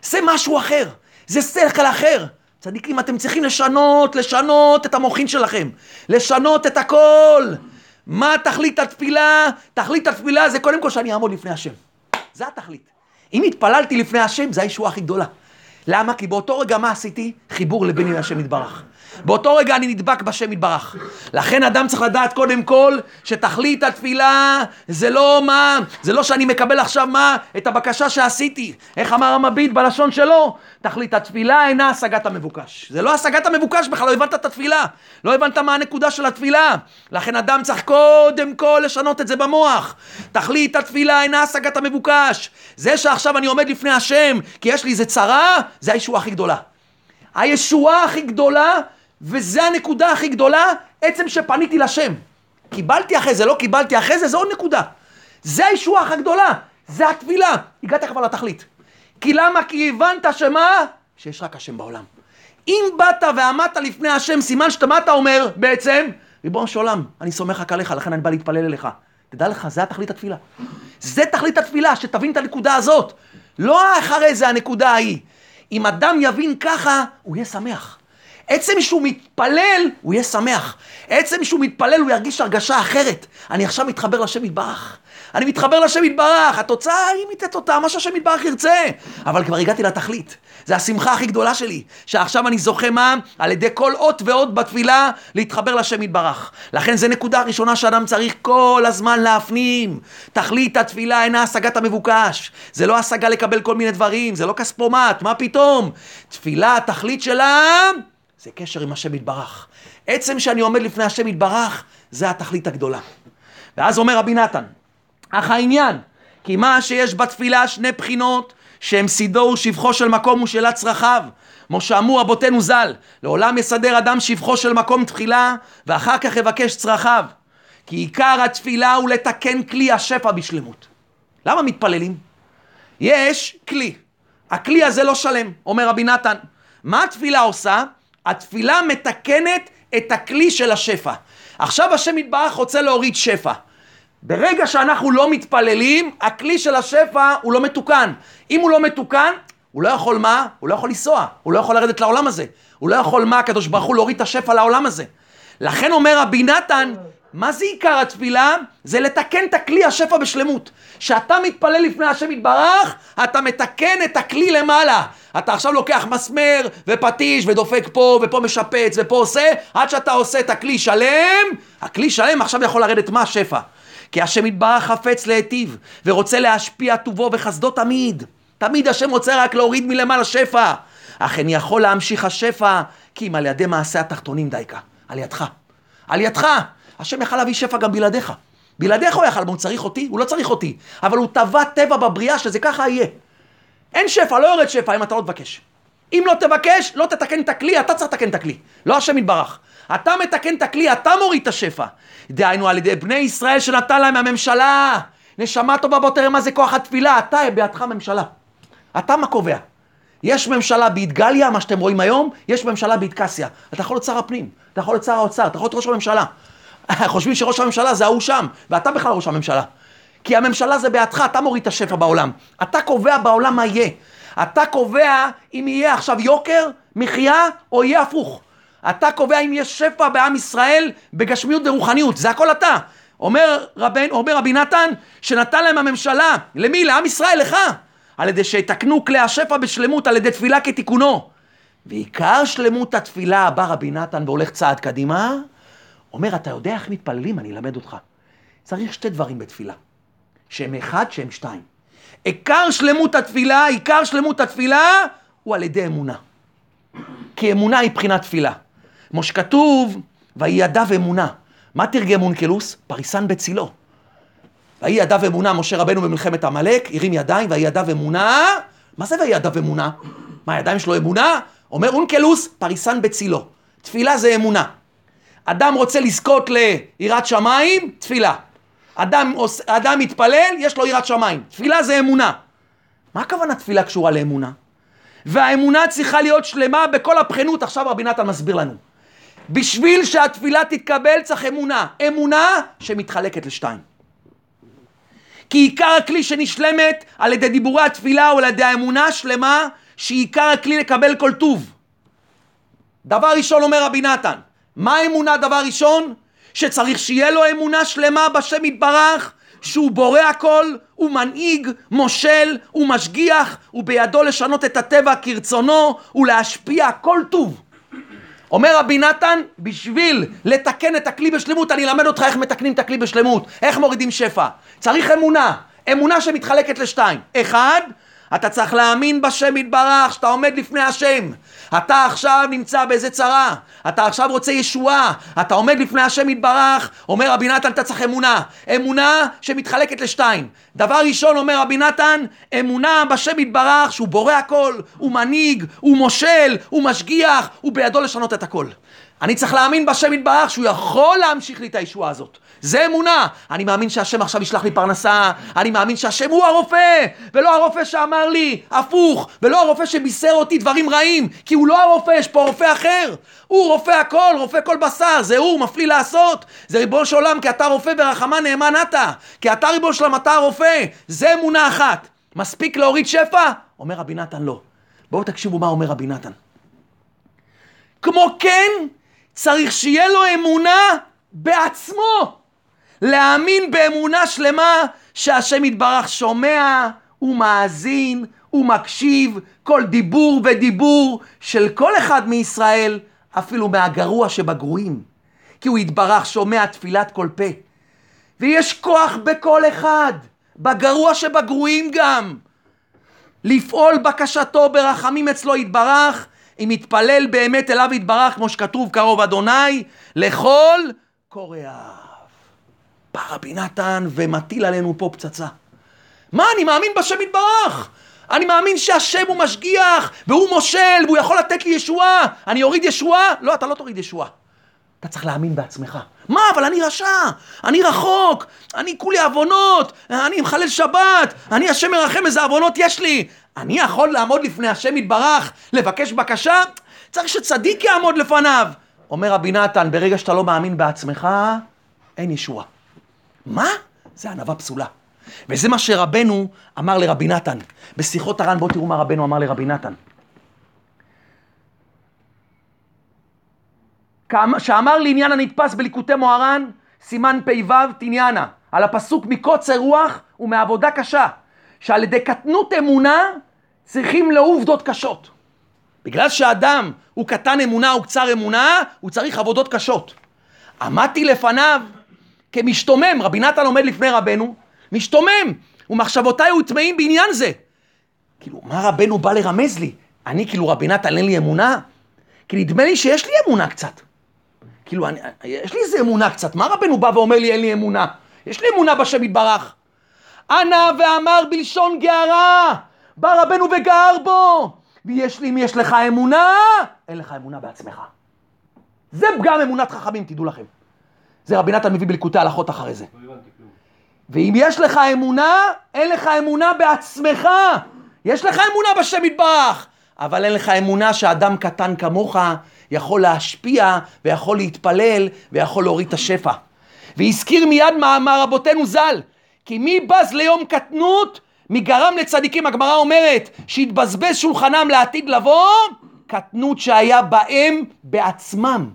זה משהו אחר, זה שכל אחר. צדיקים, אתם צריכים לשנות, לשנות את המוחין שלכם. לשנות את הכל. מה תכלית התפילה? תכלית התפילה זה קודם כל שאני אעמוד לפני השם. זה התכלית. אם התפללתי לפני השם, זה הישועה הכי גדולה. למה? כי באותו רגע מה עשיתי? חיבור לביני להשם יתברך. באותו רגע אני נדבק בשם יתברך. לכן אדם צריך לדעת קודם כל שתכלית התפילה זה לא מה, זה לא שאני מקבל עכשיו מה, את הבקשה שעשיתי. איך אמר המביט בלשון שלו? תכלית התפילה אינה השגת המבוקש. זה לא השגת המבוקש בכלל, לא הבנת את התפילה. לא הבנת מה הנקודה של התפילה. לכן אדם צריך קודם כל לשנות את זה במוח. תכלית התפילה אינה השגת המבוקש. זה שעכשיו אני עומד לפני השם כי יש לי איזה צרה, זה הישועה הכי גדולה. הישועה הכי גדולה וזה הנקודה הכי גדולה, עצם שפניתי לשם. קיבלתי אחרי זה, לא קיבלתי אחרי זה, זה עוד נקודה. זה הישועה הכי גדולה, זה התפילה. הגעת כבר לתכלית. כי למה? כי הבנת שמה? שיש רק השם בעולם. אם באת ועמדת לפני השם, סימן שאתה, מה אתה אומר בעצם? ריבונו של עולם, אני סומך רק עליך, לכן אני בא להתפלל אליך. תדע לך, זה התכלית התפילה. זה תכלית התפילה, שתבין את הנקודה הזאת. לא אחרי זה הנקודה ההיא. אם אדם יבין ככה, הוא יהיה שמח. עצם שהוא מתפלל, הוא יהיה שמח. עצם שהוא מתפלל, הוא ירגיש הרגשה אחרת. אני עכשיו מתחבר לשם יתברך. אני מתחבר לשם יתברך, התוצאה היא מתת אותה, מה שהשם יתברך ירצה. אבל כבר הגעתי לתכלית. זה השמחה הכי גדולה שלי, שעכשיו אני זוכה מה? על ידי כל אות ואות בתפילה, להתחבר לשם יתברך. לכן זו נקודה ראשונה שאדם צריך כל הזמן להפנים. תכלית התפילה אינה השגת המבוקש. זה לא השגה לקבל כל מיני דברים, זה לא כספומט, מה פתאום? תפילה, התכלית שלה, זה קשר עם השם יתברך. עצם שאני עומד לפני השם יתברך, זה התכלית הגדולה. ואז אומר רבי נתן, אך העניין, כי מה שיש בתפילה שני בחינות, שהם סידו ושבחו של מקום ושאלת צרכיו. כמו שאמרו רבותינו ז"ל, לעולם יסדר אדם שבחו של מקום תחילה, ואחר כך יבקש צרכיו. כי עיקר התפילה הוא לתקן כלי השפע בשלמות. למה מתפללים? יש כלי. הכלי הזה לא שלם, אומר רבי נתן. מה התפילה עושה? התפילה מתקנת את הכלי של השפע. עכשיו השם יתברך רוצה להוריד שפע. ברגע שאנחנו לא מתפללים, הכלי של השפע הוא לא מתוקן. אם הוא לא מתוקן, הוא לא יכול מה? הוא לא יכול לנסוע, הוא לא יכול לרדת לעולם הזה. הוא לא יכול מה? הקדוש ברוך הוא להוריד את השפע לעולם הזה. לכן אומר רבי נתן, מה זה עיקר התפילה? זה לתקן את הכלי השפע בשלמות. כשאתה מתפלל לפני השם יתברך, אתה מתקן את הכלי למעלה. אתה עכשיו לוקח מסמר ופטיש ודופק פה ופה משפץ ופה עושה, עד שאתה עושה את הכלי שלם, הכלי שלם עכשיו יכול לרדת מה? שפע. כי השם יתברך חפץ להיטיב, ורוצה להשפיע טובו וחסדו תמיד. תמיד השם רוצה רק להוריד מלמעלה שפע. אך אני יכול להמשיך השפע, כי אם על ידי מעשה התחתונים דייקה. על ידך. על ידך. השם יכל להביא שפע גם בלעדיך. בלעדיך הוא יכל, אבל הוא צריך אותי? הוא לא צריך אותי. אבל הוא טבע טבע בבריאה שזה ככה יהיה. אין שפע, לא יורד שפע אם אתה לא תבקש. אם לא תבקש, לא תתקן את הכלי, אתה צריך לתקן את הכלי. לא השם יתברך. אתה מתקן את הכלי, אתה מוריד את השפע. דהיינו על ידי בני ישראל שנתן להם הממשלה. נשמה טובה בוא תראה מה זה כוח התפילה, אתה בידך ממשלה. אתה מה קובע? יש ממשלה באתגליה, מה שאתם רואים היום, יש ממשלה באתקסיה. אתה יכול להיות שר הפנים, אתה יכול להיות שר האוצר, אתה יכול להיות ראש הממשלה. חושבים שראש הממשלה זה ההוא שם, ואתה בכלל ראש הממשלה. כי הממשלה זה בידך, אתה מוריד את השפע בעולם. אתה קובע בעולם מה יהיה. אתה קובע אם יהיה עכשיו יוקר, מחיה, או יהיה הפוך. אתה קובע אם יש שפע בעם ישראל בגשמיות ורוחניות, זה הכל אתה. אומר, רבן, אומר רבי נתן, שנתן להם הממשלה, למי? לעם ישראל, לך. על ידי שיתקנו כלי השפע בשלמות, על ידי תפילה כתיקונו. ועיקר שלמות התפילה, בא רבי נתן והולך צעד קדימה, אומר, אתה יודע איך מתפללים? אני אלמד אותך. צריך שתי דברים בתפילה. שהם אחד, שהם שתיים. עיקר שלמות התפילה, עיקר שלמות התפילה, הוא על ידי אמונה. כי אמונה היא בחינת תפילה. כמו שכתוב, ויהי ידיו אמונה. מה תרגם אונקלוס? פריסן בצילו. ויהי ידיו אמונה, משה רבנו במלחמת עמלק, הרים ידיים, ויהי ידיו אמונה. מה זה ויהי ידיו אמונה? מה, הידיים שלו אמונה? אומר אונקלוס, פריסן בצילו. תפילה זה אמונה. אדם רוצה לזכות ליראת שמיים, תפילה. אדם, אדם מתפלל, יש לו יראת שמיים. תפילה זה אמונה. מה הכוונה תפילה קשורה לאמונה? והאמונה צריכה להיות שלמה בכל הבחינות, עכשיו רבי נתן מסביר לנו. בשביל שהתפילה תתקבל צריך אמונה. אמונה שמתחלקת לשתיים. כי עיקר הכלי שנשלמת על ידי דיבורי התפילה או על ידי האמונה השלמה, שעיקר הכלי לקבל כל טוב. דבר ראשון אומר רבי נתן, מה האמונה דבר ראשון? שצריך שיהיה לו אמונה שלמה בשם יתברך, שהוא בורא הכל, הוא מנהיג, מושל, הוא משגיח, הוא בידו לשנות את הטבע כרצונו ולהשפיע כל טוב. אומר רבי נתן, בשביל לתקן את הכלי בשלמות, אני אלמד אותך איך מתקנים את הכלי בשלמות, איך מורידים שפע. צריך אמונה, אמונה שמתחלקת לשתיים. אחד, אתה צריך להאמין בשם יתברך, שאתה עומד לפני השם. אתה עכשיו נמצא באיזה צרה, אתה עכשיו רוצה ישועה, אתה עומד לפני השם יתברך, אומר רבי נתן, אתה צריך אמונה. אמונה שמתחלקת לשתיים. דבר ראשון, אומר רבי נתן, אמונה בשם יתברך, שהוא בורא הכל, הוא מנהיג, הוא מושל, הוא משגיח, הוא בידו לשנות את הכל. אני צריך להאמין בשם יתברך שהוא יכול להמשיך לי את הישועה הזאת. זה אמונה. אני מאמין שהשם עכשיו ישלח לי פרנסה, אני מאמין שהשם הוא הרופא, ולא הרופא שאמר לי, הפוך, ולא הרופא שבישר אותי דברים רעים, כי הוא לא הרופא, יש פה רופא אחר. הוא רופא הכל, רופא כל בשר, זה הוא, מפליא לעשות. זה ריבונו של עולם, כי אתה רופא ורחמה נאמן אתה. כי אתה ריבונו של עולם, אתה הרופא. זה אמונה אחת. מספיק להוריד שפע? אומר רבי נתן לא. בואו תקשיבו מה אומר רבי נתן. כמו כן, צריך שיהיה לו אמונה בעצמו. להאמין באמונה שלמה שהשם יתברך שומע ומאזין ומקשיב כל דיבור ודיבור של כל אחד מישראל, אפילו מהגרוע שבגרועים. כי הוא יתברך שומע תפילת כל פה. ויש כוח בכל אחד, בגרוע שבגרועים גם. לפעול בקשתו ברחמים אצלו יתברך, אם יתפלל באמת אליו יתברך, כמו שכתוב קרוב אדוני, לכל קוראיו. בא רבי נתן ומטיל עלינו פה פצצה. מה, אני מאמין בשם יתברך. אני מאמין שהשם הוא משגיח, והוא מושל, והוא יכול לתת לי ישועה. אני אוריד ישועה? לא, אתה לא תוריד ישועה. אתה צריך להאמין בעצמך. מה, אבל אני רשע, אני רחוק, אני כולי עוונות, אני מחלל שבת, אני השם מרחם איזה עוונות יש לי. אני יכול לעמוד לפני השם יתברך, לבקש בקשה? צריך שצדיק יעמוד לפניו. אומר רבי נתן, ברגע שאתה לא מאמין בעצמך, אין ישועה. מה? זה ענווה פסולה. וזה מה שרבנו אמר לרבי נתן. בשיחות הר"ן, בואו תראו מה רבנו אמר לרבי נתן. שאמר לעניין הנתפס בליקוטי מוהר"ן, סימן פ"ו תניאנה, על הפסוק מקוצר רוח ומעבודה קשה, שעל ידי קטנות אמונה צריכים לעובדות קשות. בגלל שאדם הוא קטן אמונה או קצר אמונה, הוא צריך עבודות קשות. עמדתי לפניו כמשתומם, רבי נתן עומד לפני רבנו, משתומם, ומחשבותיי הוטמעים בעניין זה. כאילו, מה רבנו בא לרמז לי? אני כאילו רבי נתן אין לי אמונה? כי נדמה לי שיש לי אמונה קצת. כאילו, אני, יש לי איזה אמונה קצת, מה רבנו בא ואומר לי אין לי אמונה? יש לי אמונה בשם יתברך. ענה ואמר בלשון גערה, בא רבנו וגער בו. ויש לי, אם יש לך אמונה, אין לך אמונה בעצמך. זה פגם אמונת חכמים, תדעו לכם. זה רבי נתן מביא בליקוטי הלכות אחרי זה. לא ואם יש לך אמונה, אין לך אמונה בעצמך. יש לך אמונה בשם יתברך, אבל אין לך אמונה שאדם קטן כמוך יכול להשפיע ויכול להתפלל ויכול להוריד את השפע. והזכיר מיד מאמר רבותינו ז"ל, כי מי בז ליום קטנות, מי גרם לצדיקים, הגמרא אומרת, שהתבזבז שולחנם לעתיד לבוא, קטנות שהיה בהם בעצמם,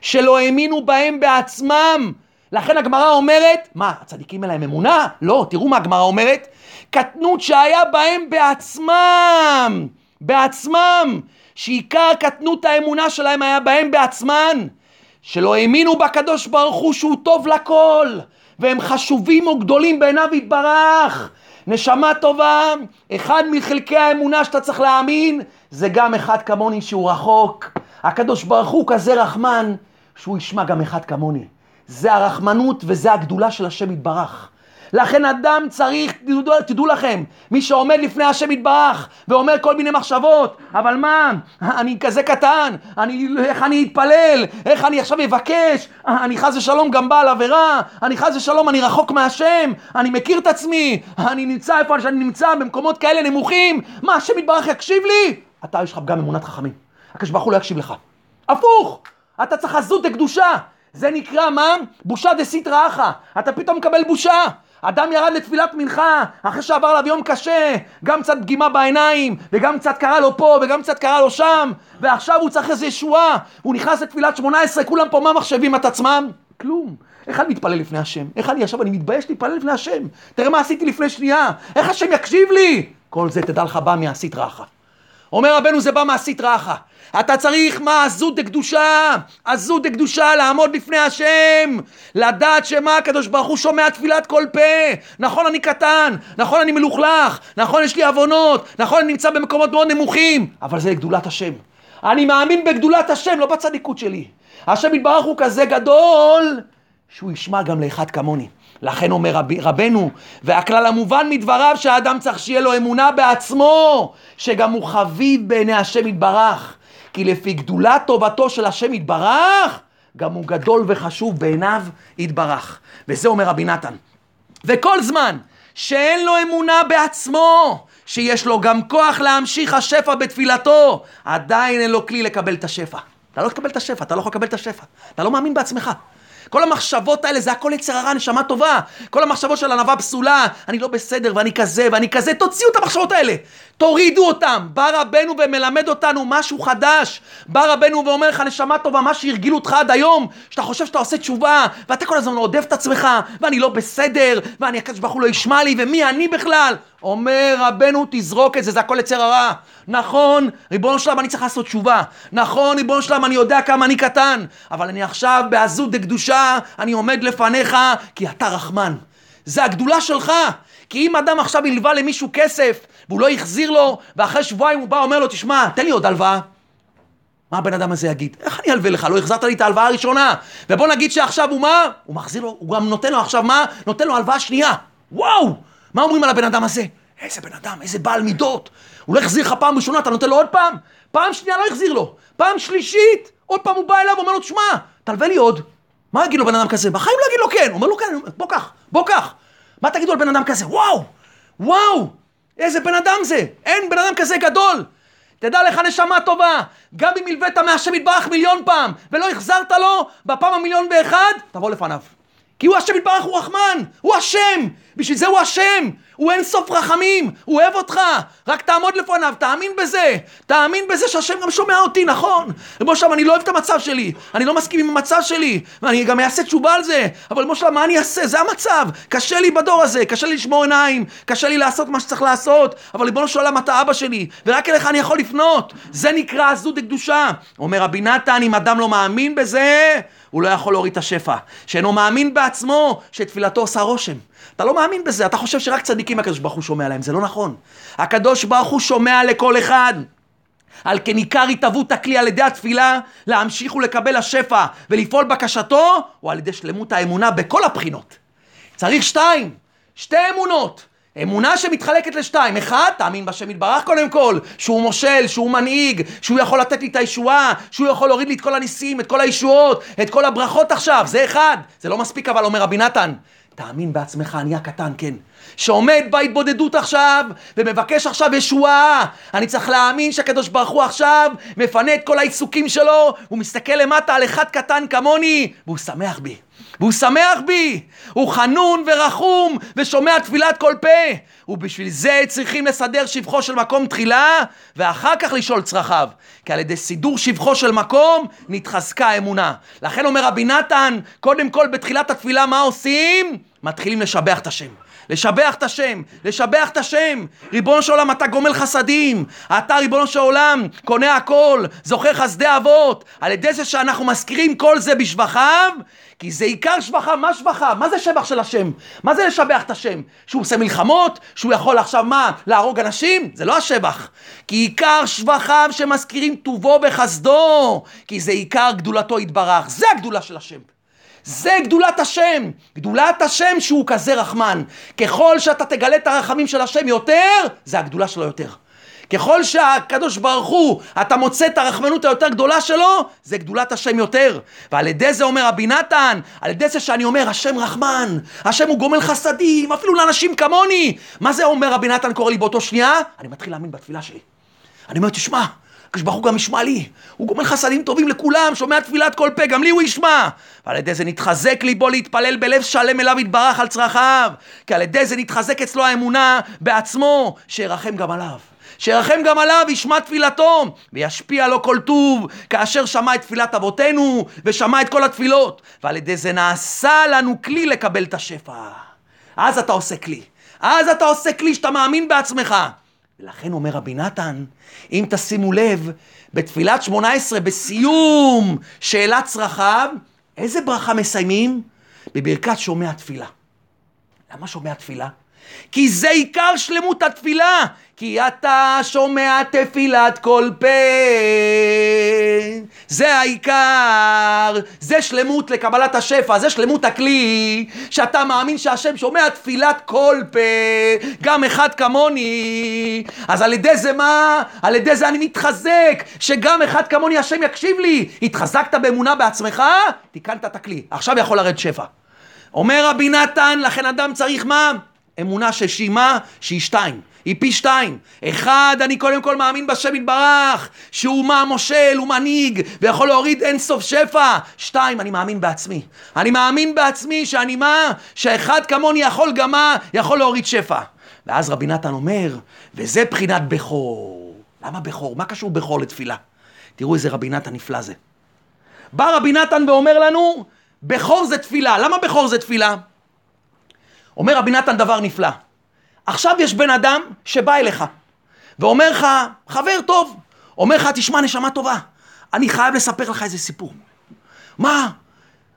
שלא האמינו בהם בעצמם. לכן הגמרא אומרת, מה, הצדיקים אין להם אמונה? לא, תראו מה הגמרא אומרת, קטנות שהיה בהם בעצמם, בעצמם, שעיקר קטנות האמונה שלהם היה בהם בעצמן, שלא האמינו בקדוש ברוך הוא שהוא טוב לכל, והם חשובים וגדולים בעיניו יתברך. נשמה טובה, אחד מחלקי האמונה שאתה צריך להאמין, זה גם אחד כמוני שהוא רחוק. הקדוש ברוך הוא כזה רחמן, שהוא ישמע גם אחד כמוני. זה הרחמנות וזה הגדולה של השם יתברך. לכן אדם צריך, תדעו, תדעו לכם, מי שעומד לפני השם יתברך ואומר כל מיני מחשבות, אבל מה, אני כזה קטן, אני, איך אני אתפלל, איך אני עכשיו אבקש, אני חס ושלום גם בעל עבירה, אני חס ושלום אני רחוק מהשם, אני מכיר את עצמי, אני נמצא איפה שאני נמצא, במקומות כאלה נמוכים, מה השם יתברך יקשיב לי? אתה יש לך פגם אמונת חכמים, הקדוש ברוך הוא לא יקשיב לך. הפוך, אתה צריך עזות לקדושה. זה נקרא מה? בושה דסיטרא אחא. אתה פתאום מקבל בושה. אדם ירד לתפילת מנחה, אחרי שעבר עליו יום קשה, גם קצת פגימה בעיניים, וגם קצת קרה לו פה, וגם קצת קרה לו שם, ועכשיו הוא צריך איזה ישועה, הוא נכנס לתפילת שמונה עשרה, כולם פה מה מחשבים את עצמם? כלום. איך אני מתפלל לפני השם? איך אני עכשיו, אני מתבייש להתפלל לפני השם. תראה מה עשיתי לפני שנייה, איך השם יקשיב לי? כל זה תדע לך בא מהסטרא אחא. אומר רבנו זה בא מהסטרא אחא. אתה צריך מה? עזות דקדושה, עזות דקדושה, לעמוד לפני השם, לדעת שמה הקדוש ברוך הוא שומע תפילת כל פה. נכון אני קטן, נכון אני מלוכלך, נכון יש לי עוונות, נכון אני נמצא במקומות מאוד נמוכים, אבל זה לגדולת השם. אני מאמין בגדולת השם, לא בצדיקות שלי. השם יתברך הוא כזה גדול, שהוא ישמע גם לאחד כמוני. לכן אומר רב, רבנו, והכלל המובן מדבריו שהאדם צריך שיהיה לו אמונה בעצמו, שגם הוא חביב בעיני השם יתברך. כי לפי גדולת טובתו של השם יתברך, גם הוא גדול וחשוב בעיניו יתברך. וזה אומר רבי נתן. וכל זמן שאין לו אמונה בעצמו, שיש לו גם כוח להמשיך השפע בתפילתו, עדיין אין לו כלי לקבל את השפע. אתה לא תקבל את השפע, אתה לא יכול לקבל את השפע. אתה לא מאמין בעצמך. כל המחשבות האלה זה הכל יצר הרע, נשמה טובה. כל המחשבות של ענווה פסולה, אני לא בסדר ואני כזה ואני כזה, תוציאו את המחשבות האלה. תורידו אותם. בא רבנו ומלמד אותנו משהו חדש. בא רבנו ואומר לך, נשמה טובה, מה שהרגילו אותך עד היום, שאתה חושב שאתה עושה תשובה, ואתה כל הזמן עודף את עצמך, ואני לא בסדר, ואני הקדוש ברוך הוא לא ישמע לי, ומי אני בכלל? אומר רבנו, תזרוק את זה, זה הכל יצר הרע. נכון, ריבונו שלם, אני צריך לעשות תשובה. נכון, ריבונו שלם, אני יודע כמה אני קטן, אבל אני עכשיו בעזות דקדושה, אני עומד לפניך, כי אתה רחמן. זה הגדולה שלך. כי אם אדם עכשיו הלווה למישהו כסף, והוא לא החזיר לו, ואחרי שבועיים הוא בא ואומר לו, תשמע, תן לי עוד הלוואה. מה הבן אדם הזה יגיד? איך אני אלווה לך? לא החזרת לי את ההלוואה הראשונה. ובוא נגיד שעכשיו הוא מה? הוא מחזיר לו, הוא גם נותן לו עכשיו מה? נותן לו הלוואה שנייה. וואו! מה אומרים על הבן אדם הזה? איזה בן אדם, איזה בעל מידות. הוא לא החזיר לך פעם ראשונה, אתה נותן לו עוד פעם? פעם שנייה לא החזיר לו. פעם שלישית, עוד פעם הוא בא אליו ואומר לו, תשמע, תלווה לי עוד. מה יגיד לו בן אדם כזה? בחיים לא יגיד לו כן. הוא אומר לו כן, בוא קח, בוא קח. מה תגידו על בן אדם כזה? וואו! וואו! איזה בן אדם זה! אין בן אדם כזה גדול! תדע לך נשמה טובה, גם אם הלווית מהשם יתברך מיליון פעם ולא החזרת לו בפעם המיליון ואחד, תבוא לפניו. כי הוא השם יתברך, הוא רחמן, הוא השם, בשביל זה הוא השם, הוא אין סוף רחמים, הוא אוהב אותך, רק תעמוד לפניו, תאמין בזה, תאמין בזה שהשם גם שומע אותי, נכון? רבו שלם, אני לא אוהב את המצב שלי, אני לא מסכים עם המצב שלי, ואני גם אעשה תשובה על זה, אבל רבו שלם, מה אני אעשה? זה המצב, קשה לי בדור הזה, קשה לי לשמור עיניים, קשה לי לעשות מה שצריך לעשות, אבל ריבונו של עולם, אתה אבא שלי, ורק אליך אני יכול לפנות, זה נקרא עזות דקדושה. אומר רבי נתן, אם אדם לא מאמין בזה, הוא לא יכול להוריד את השפע. שאינו מאמין בעצמו, שתפילתו עושה רושם. אתה לא מאמין בזה, אתה חושב שרק צדיקים הקדוש ברוך הוא שומע להם, זה לא נכון. הקדוש ברוך הוא שומע לכל אחד. על כן עיקר התהוות הכלי על ידי התפילה להמשיך ולקבל השפע ולפעול בקשתו, או על ידי שלמות האמונה בכל הבחינות. צריך שתיים, שתי אמונות. אמונה שמתחלקת לשתיים. אחד, תאמין בשם יתברך קודם כל, שהוא מושל, שהוא מנהיג, שהוא יכול לתת לי את הישועה, שהוא יכול להוריד לי את כל הניסים, את כל הישועות, את כל הברכות עכשיו. זה אחד. זה לא מספיק אבל, אומר רבי נתן. תאמין בעצמך, אני הקטן, כן. שעומד בהתבודדות עכשיו, ומבקש עכשיו ישועה. אני צריך להאמין שהקדוש ברוך הוא עכשיו מפנה את כל העיסוקים שלו, הוא מסתכל למטה על אחד קטן כמוני, והוא שמח בי. והוא שמח בי, הוא חנון ורחום ושומע תפילת כל פה. ובשביל זה צריכים לסדר שבחו של מקום תחילה, ואחר כך לשאול צרכיו. כי על ידי סידור שבחו של מקום, נתחזקה האמונה. לכן אומר רבי נתן, קודם כל בתחילת התפילה מה עושים? מתחילים לשבח את השם. לשבח את השם, לשבח את השם. ריבונו של עולם, אתה גומל חסדים. אתה, ריבונו של עולם, קונה הכל, זוכר חסדי אבות. על ידי זה שאנחנו מזכירים כל זה בשבחיו, כי זה עיקר שבחה, מה שבחה? מה זה שבח של השם? מה זה לשבח את השם? שהוא עושה מלחמות? שהוא יכול עכשיו מה? להרוג אנשים? זה לא השבח. כי עיקר שבחיו שמזכירים טובו וחסדו, כי זה עיקר גדולתו יתברך. זה הגדולה של השם. זה גדולת השם, גדולת השם שהוא כזה רחמן. ככל שאתה תגלה את הרחמים של השם יותר, זה הגדולה שלו יותר. ככל שהקדוש ברוך הוא, אתה מוצא את הרחמנות היותר גדולה שלו, זה גדולת השם יותר. ועל ידי זה אומר רבי נתן, על ידי זה שאני אומר, השם רחמן, השם הוא גומל חסדים, אפילו לאנשים כמוני. מה זה אומר רבי נתן קורא לי באותו שנייה? אני מתחיל להאמין בתפילה שלי. אני אומר, תשמע, הקדוש ברוך הוא גם ישמע לי. הוא גומל חסדים טובים לכולם, שומע תפילת כל פה, גם לי הוא ישמע. ועל ידי זה נתחזק ליבו להתפלל בלב שלם אליו יתברך על צרכיו. כי על ידי זה נתחזק אצלו האמונה בעצמו, שירחם גם עליו. שירחם גם עליו, ישמע תפילתו, וישפיע לו כל טוב, כאשר שמע את תפילת אבותינו, ושמע את כל התפילות. ועל ידי זה נעשה לנו כלי לקבל את השפע. אז אתה עושה כלי. אז אתה עושה כלי שאתה מאמין בעצמך. ולכן אומר רבי נתן, אם תשימו לב, בתפילת שמונה עשרה, בסיום שאלת צרכיו, איזה ברכה מסיימים? בברכת שומע תפילה. למה שומע תפילה? כי זה עיקר שלמות התפילה. כי אתה שומע תפילת כל פה. זה העיקר, זה שלמות לקבלת השפע, זה שלמות הכלי, שאתה מאמין שהשם שומע תפילת כל פה, גם אחד כמוני. אז על ידי זה מה? על ידי זה אני מתחזק, שגם אחד כמוני השם יקשיב לי. התחזקת באמונה בעצמך, תיקנת את הכלי. עכשיו יכול לרדת שפע. אומר רבי נתן, לכן אדם צריך מה? אמונה ששימה שהיא שתיים. היא פי שתיים. אחד, אני קודם כל מאמין בשם יתברך, שהוא מה מושל, הוא מנהיג, ויכול להוריד אין סוף שפע. שתיים, אני מאמין בעצמי. אני מאמין בעצמי שאני מה? שאחד כמוני יכול גם מה? יכול להוריד שפע. ואז רבי נתן אומר, וזה בחינת בכור. למה בכור? מה קשור בכור לתפילה? תראו איזה רבי נתן נפלא זה. בא רבי נתן ואומר לנו, בכור זה תפילה. למה בכור זה תפילה? אומר רבי נתן דבר נפלא. עכשיו יש בן אדם שבא אליך ואומר לך, חבר טוב, אומר לך, תשמע נשמה טובה, אני חייב לספר לך איזה סיפור. מה?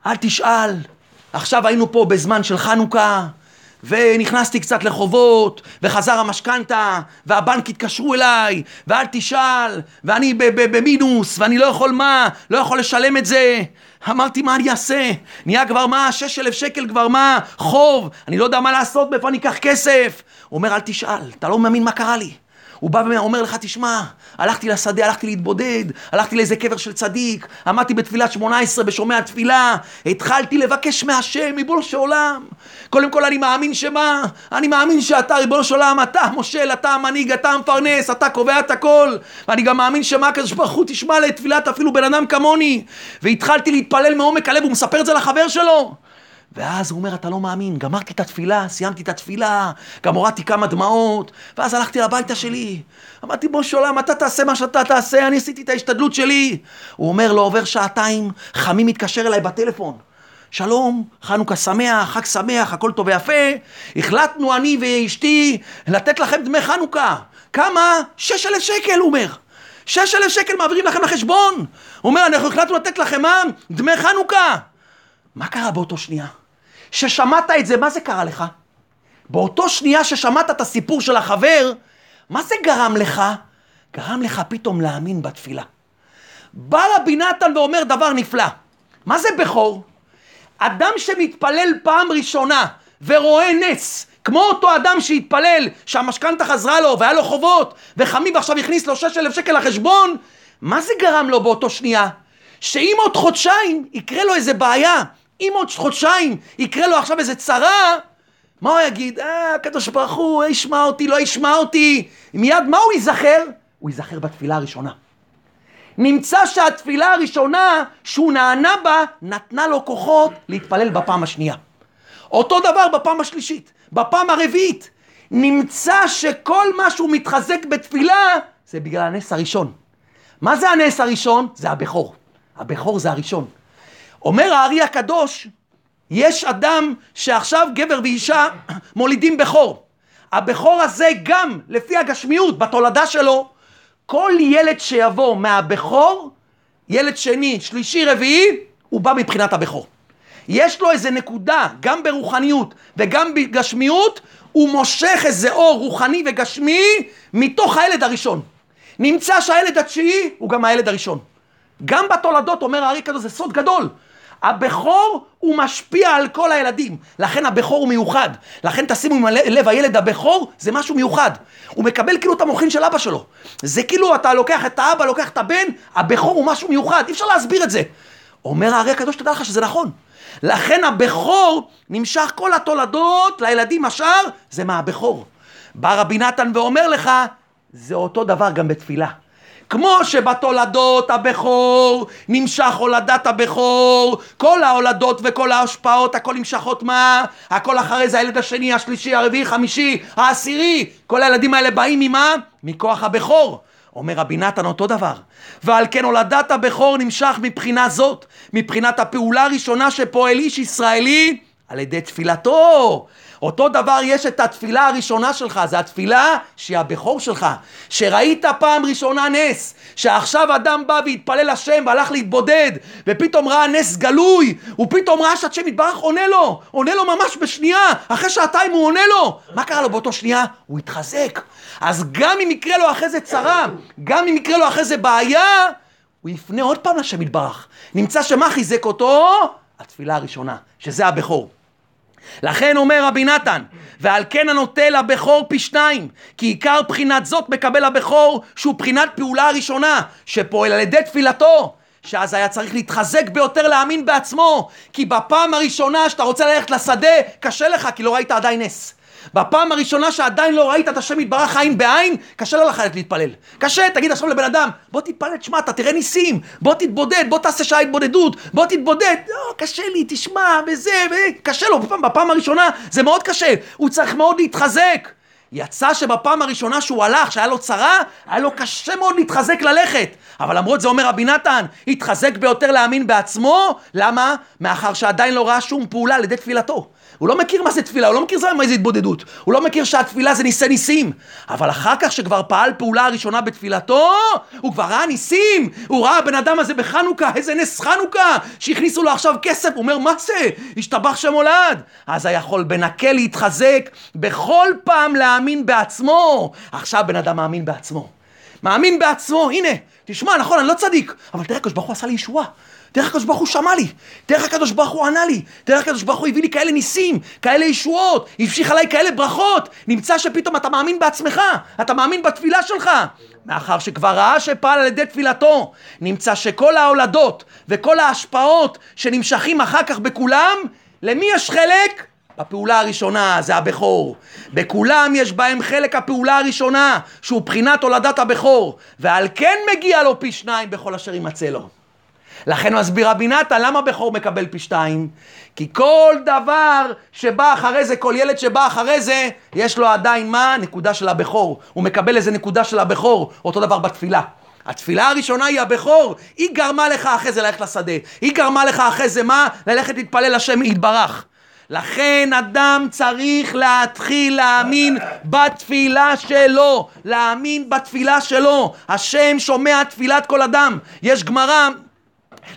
אל תשאל, עכשיו היינו פה בזמן של חנוכה, ונכנסתי קצת לחובות, וחזר המשכנתה, והבנק התקשרו אליי, ואל תשאל, ואני במינוס, ואני לא יכול מה, לא יכול לשלם את זה. אמרתי, מה אני אעשה? נהיה כבר מה? שש אלף שקל כבר מה? חוב, אני לא יודע מה לעשות, מאיפה אני אקח כסף? הוא אומר, אל תשאל, אתה לא מאמין מה קרה לי. הוא בא ואומר לך, תשמע, הלכתי לשדה, הלכתי להתבודד, הלכתי לאיזה קבר של צדיק, עמדתי בתפילת שמונה עשרה בשומע תפילה, התחלתי לבקש מהשם, ריבונו של עולם. קודם כל אני מאמין שמה? אני מאמין שאתה, ריבונו של עולם, אתה המושל, אתה המנהיג, אתה המפרנס, אתה קובע את הכל. ואני גם מאמין שמה הקדוש ברוך הוא תשמע לתפילת אפילו בן אדם כמוני. והתחלתי להתפלל מעומק הלב, הוא מספר את זה לחבר שלו. ואז הוא אומר, אתה לא מאמין, גמרתי את התפילה, סיימתי את התפילה, גם הורדתי כמה דמעות, ואז הלכתי לביתה שלי. אמרתי, בוא שולם, אתה תעשה מה שאתה תעשה, אני עשיתי את ההשתדלות שלי. הוא אומר, לא עובר שעתיים, חמי מתקשר אליי בטלפון. שלום, חנוכה שמח, חג שמח, הכל טוב ויפה. החלטנו אני ואשתי לתת לכם דמי חנוכה. כמה? שש אלף שקל, הוא אומר. שש אלף שקל מעבירים לכם לחשבון. הוא אומר, אנחנו החלטנו לתת לכם מה? דמי חנוכה. מה קרה באותו שנייה? ששמעת את זה, מה זה קרה לך? באותו שנייה ששמעת את הסיפור של החבר, מה זה גרם לך? גרם לך פתאום להאמין בתפילה. בא רבי נתן ואומר דבר נפלא. מה זה בכור? אדם שמתפלל פעם ראשונה ורואה נס, כמו אותו אדם שהתפלל שהמשכנתה חזרה לו והיה לו חובות וחמיב עכשיו הכניס לו שש אלף שקל לחשבון, מה זה גרם לו באותו שנייה? שאם עוד חודשיים יקרה לו איזה בעיה, אם עוד חודשיים יקרה לו עכשיו איזה צרה, מה הוא יגיד? אה, הקדוש ברוך הוא ישמע אותי, לא ישמע אותי. מיד מה הוא ייזכר? הוא ייזכר בתפילה הראשונה. נמצא שהתפילה הראשונה שהוא נענה בה, נתנה לו כוחות להתפלל בפעם השנייה. אותו דבר בפעם השלישית, בפעם הרביעית. נמצא שכל מה שהוא מתחזק בתפילה זה בגלל הנס הראשון. מה זה הנס הראשון? זה הבכור. הבכור זה הראשון. אומר הארי הקדוש, יש אדם שעכשיו גבר ואישה מולידים בכור. הבכור הזה גם, לפי הגשמיות, בתולדה שלו, כל ילד שיבוא מהבכור, ילד שני, שלישי, רביעי, הוא בא מבחינת הבכור. יש לו איזה נקודה, גם ברוחניות וגם בגשמיות, הוא מושך איזה אור רוחני וגשמי מתוך הילד הראשון. נמצא שהילד התשיעי הוא גם הילד הראשון. גם בתולדות, אומר הארי כזה, זה סוד גדול. הבכור הוא משפיע על כל הילדים, לכן הבכור הוא מיוחד. לכן תשימו עם לב הילד הבכור זה משהו מיוחד. הוא מקבל כאילו את המוחין של אבא שלו. זה כאילו אתה לוקח את האבא, לוקח את הבן, הבכור הוא משהו מיוחד, אי אפשר להסביר את זה. אומר הארי הקדוש, תדע לך שזה נכון. לכן הבכור נמשך כל התולדות לילדים השאר, זה מהבכור. בא רבי נתן ואומר לך, זה אותו דבר גם בתפילה. כמו שבתולדות הבכור נמשך הולדת הבכור, כל ההולדות וכל ההשפעות, הכל נמשכות מה? הכל אחרי זה הילד השני, השלישי, הרביעי, חמישי, העשירי, כל הילדים האלה באים ממה? מכוח הבכור. אומר רבי נתן אותו דבר. ועל כן הולדת הבכור נמשך מבחינה זאת, מבחינת הפעולה הראשונה שפועל איש ישראלי על ידי תפילתו. אותו דבר יש את התפילה הראשונה שלך, זה התפילה שהיא הבכור שלך. שראית פעם ראשונה נס, שעכשיו אדם בא והתפלל השם והלך להתבודד, ופתאום ראה נס גלוי, הוא פתאום ראה שהשם יתברך עונה לו, עונה לו ממש בשנייה, אחרי שעתיים הוא עונה לו. מה קרה לו באותו שנייה? הוא התחזק. אז גם אם יקרה לו אחרי זה צרה, גם אם יקרה לו אחרי זה בעיה, הוא יפנה עוד פעם לשם יתברך. נמצא שמה חיזק אותו? התפילה הראשונה, שזה הבכור. לכן אומר רבי נתן, ועל כן הנוטה לבכור פי שניים, כי עיקר בחינת זאת מקבל הבכור, שהוא בחינת פעולה הראשונה, שפועל על ידי תפילתו. שאז היה צריך להתחזק ביותר להאמין בעצמו, כי בפעם הראשונה שאתה רוצה ללכת לשדה, קשה לך, כי לא ראית עדיין נס. בפעם הראשונה שעדיין לא ראית את השם יתברך עין בעין, קשה לך ללכת להתפלל. קשה, תגיד עכשיו לבן אדם, בוא תתפלל, תשמע, אתה תראה ניסים, בוא תתבודד, בוא תעשה שעה התבודדות, בוא תתבודד. לא, קשה לי, תשמע, וזה, וקשה לו, בפעם, בפעם הראשונה זה מאוד קשה, הוא צריך מאוד להתחזק. יצא שבפעם הראשונה שהוא הלך, שהיה לו צרה, היה לו קשה מאוד להתחזק ללכת. אבל למרות זה אומר רבי נתן, התחזק ביותר להאמין בעצמו, למה? מאחר שעדיין לא ראה שום פעולה על ידי תפילתו. הוא לא מכיר מה זה תפילה, הוא לא מכיר מה זה התבודדות, הוא לא מכיר שהתפילה זה ניסי ניסים. אבל אחר כך שכבר פעל פעולה הראשונה בתפילתו, הוא כבר ראה ניסים, הוא ראה הבן אדם הזה בחנוכה, איזה נס חנוכה, שהכניסו לו עכשיו כסף, הוא אומר, מה זה? השתבח שם הולד. אז היכול בנקל להתחזק, בכל פעם להאמין בעצמו. עכשיו בן אדם מאמין בעצמו. מאמין בעצמו, הנה, תשמע, נכון, אני לא צדיק, אבל תראה, הקדוש ברוך הוא עשה לי ישועה. איך הקדוש ברוך הוא שמע לי, איך הקדוש ברוך הוא ענה לי, איך הקדוש ברוך הוא הביא לי כאלה ניסים, כאלה ישועות, המשיך עליי כאלה ברכות, נמצא שפתאום אתה מאמין בעצמך, אתה מאמין בתפילה שלך. מאחר שכבר ראה שפעל על ידי תפילתו, נמצא שכל ההולדות וכל ההשפעות שנמשכים אחר כך בכולם, למי יש חלק? בפעולה הראשונה זה הבכור. בכולם יש בהם חלק הפעולה הראשונה, שהוא בחינת הולדת הבכור, ועל כן מגיע לו פי שניים בכל אשר יימצא לו. לכן מסביר רבי נתן, למה בכור מקבל פי שתיים? כי כל דבר שבא אחרי זה, כל ילד שבא אחרי זה, יש לו עדיין מה? נקודה של הבכור. הוא מקבל איזה נקודה של הבכור, אותו דבר בתפילה. התפילה הראשונה היא הבכור, היא גרמה לך אחרי זה ללכת לשדה. היא גרמה לך אחרי זה מה? ללכת להתפלל השם יתברך. לכן אדם צריך להתחיל להאמין בתפילה שלו, להאמין בתפילה שלו. השם שומע תפילת כל אדם. יש גמרא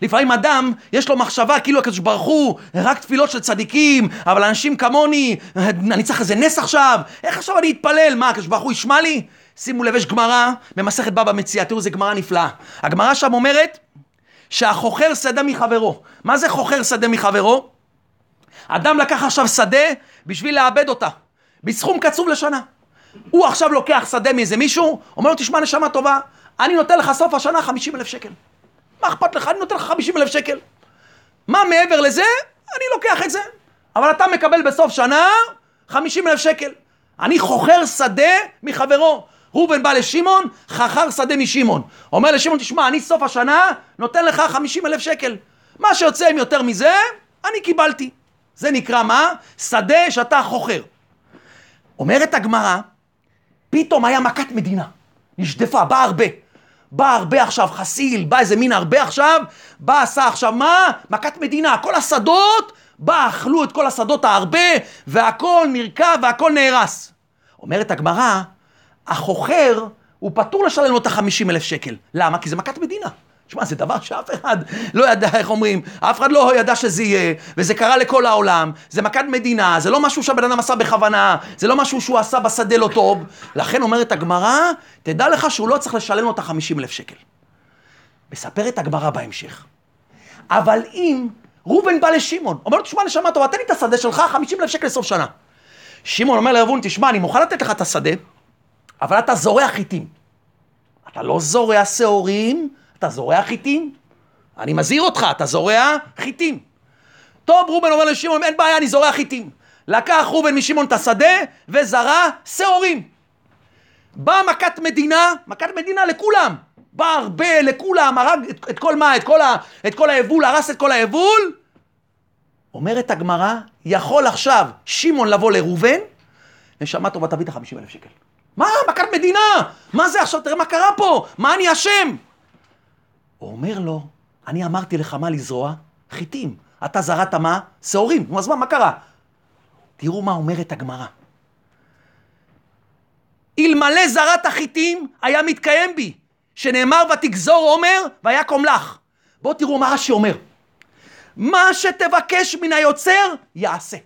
לפעמים אדם, יש לו מחשבה כאילו הקדוש ברוך הוא, רק תפילות של צדיקים, אבל אנשים כמוני, אני צריך איזה נס עכשיו, איך עכשיו אני אתפלל? מה, הקדוש ברוך הוא ישמע לי? שימו לב, יש גמרא במסכת בבא מציאה, תראו איזה גמרא נפלאה. הגמרא שם אומרת שהחוכר שדה מחברו. מה זה חוכר שדה מחברו? אדם לקח עכשיו שדה בשביל לאבד אותה, בסכום קצוב לשנה. הוא עכשיו לוקח שדה מאיזה מישהו, אומר לו, תשמע נשמה טובה, אני נותן לך סוף השנה 50 אלף שקל. מה אכפת לך? אני נותן לך 50 אלף שקל. מה מעבר לזה? אני לוקח את זה. אבל אתה מקבל בסוף שנה 50 אלף שקל. אני חוכר שדה מחברו. ראובן בא לשמעון, חכר שדה משמעון. אומר לשמעון, תשמע, אני סוף השנה נותן לך 50 אלף שקל. מה שיוצא עם יותר מזה, אני קיבלתי. זה נקרא מה? שדה שאתה חוכר. אומרת הגמרא, פתאום היה מכת מדינה. נשדפה, באה הרבה. בא הרבה עכשיו חסיל, בא איזה מין הרבה עכשיו, בא עשה עכשיו מה? מכת מדינה, כל השדות, בא אכלו את כל השדות ההרבה, והכל נרקב והכל נהרס. אומרת הגמרא, החוכר, הוא פטור לשלם לו את החמישים אלף שקל. למה? כי זה מכת מדינה. שמע, זה דבר שאף אחד לא ידע, איך אומרים, אף אחד לא ידע שזה יהיה, וזה קרה לכל העולם, זה מכת מדינה, זה לא משהו שהבן אדם עשה בכוונה, זה לא משהו שהוא עשה בשדה לא טוב, לכן אומרת הגמרא, תדע לך שהוא לא צריך לשלם לו את החמישים אלף שקל. מספרת הגמרא בהמשך. אבל אם ראובן בא לשמעון, אומר לו, תשמע נשמה טובה, תן לי את השדה שלך, חמישים אלף שקל לסוף שנה. שמעון אומר לראובן, תשמע, אני מוכן לתת לך את השדה, אבל אתה זורע חיטים. אתה לא זורע שעורים, אתה זורע חיטים? אני מזהיר אותך, אתה זורע חיטים. טוב, ראובן אומר לשמעון, אין בעיה, אני זורע חיטים. לקח ראובן משמעון את השדה וזרע שעורים. באה מכת מדינה, מכת מדינה לכולם. בא הרבה לכולם, הרג את, את כל מה? את כל, ה, את כל היבול, הרס את כל היבול. אומרת הגמרא, יכול עכשיו שמעון לבוא לראובן, נשמה טובה, תביא את החמישים אלף שקל. מה? מכת מדינה! מה זה עכשיו? תראה מה קרה פה! מה אני אשם? הוא אומר לו, אני אמרתי לך מה לזרוע? חיטים. אתה זרעת מה? שעורים. נו, אז מה, מה קרה? תראו מה אומרת הגמרא. אלמלא זרעת חיטים, היה מתקיים בי, שנאמר ותגזור עומר ויקום לך. בואו תראו מה רש"י אומר. מה שתבקש מן היוצר, יעשה.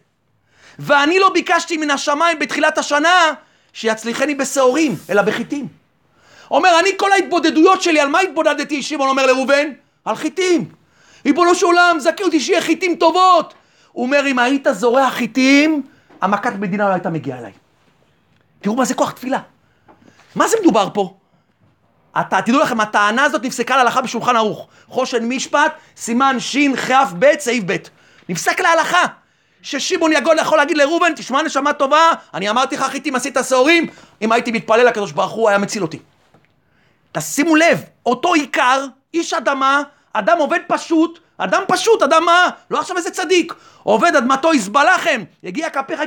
ואני לא ביקשתי מן השמיים בתחילת השנה שיצליחני בשעורים, אלא בחיטים. אומר, אני כל ההתבודדויות שלי, על מה התבודדתי? שמעון אומר לראובן, על חיטים. ריבונו של עולם, זכה אותי שיהיה חיטים טובות. הוא אומר, אם היית זורע חיטים, המכת מדינה לא הייתה מגיעה אליי. תראו מה זה כוח תפילה. מה זה מדובר פה? אתה, תדעו לכם, הטענה הזאת נפסקה להלכה בשולחן ערוך. חושן משפט, סימן שכ"ב, סעיף ב'. נפסק להלכה. ששמעון יגון יכול להגיד לראובן, תשמע נשמה טובה, אני אמרתי לך חיטים עשית שעורים, אם הייתי מתפלל לקדוש ברוך הוא היה מציל אותי. תשימו לב, אותו עיקר, איש אדמה, אדם עובד פשוט, אדם פשוט, אדם מה? לא עכשיו איזה צדיק. עובד אדמתו יסבע לכם, יגיע כפיך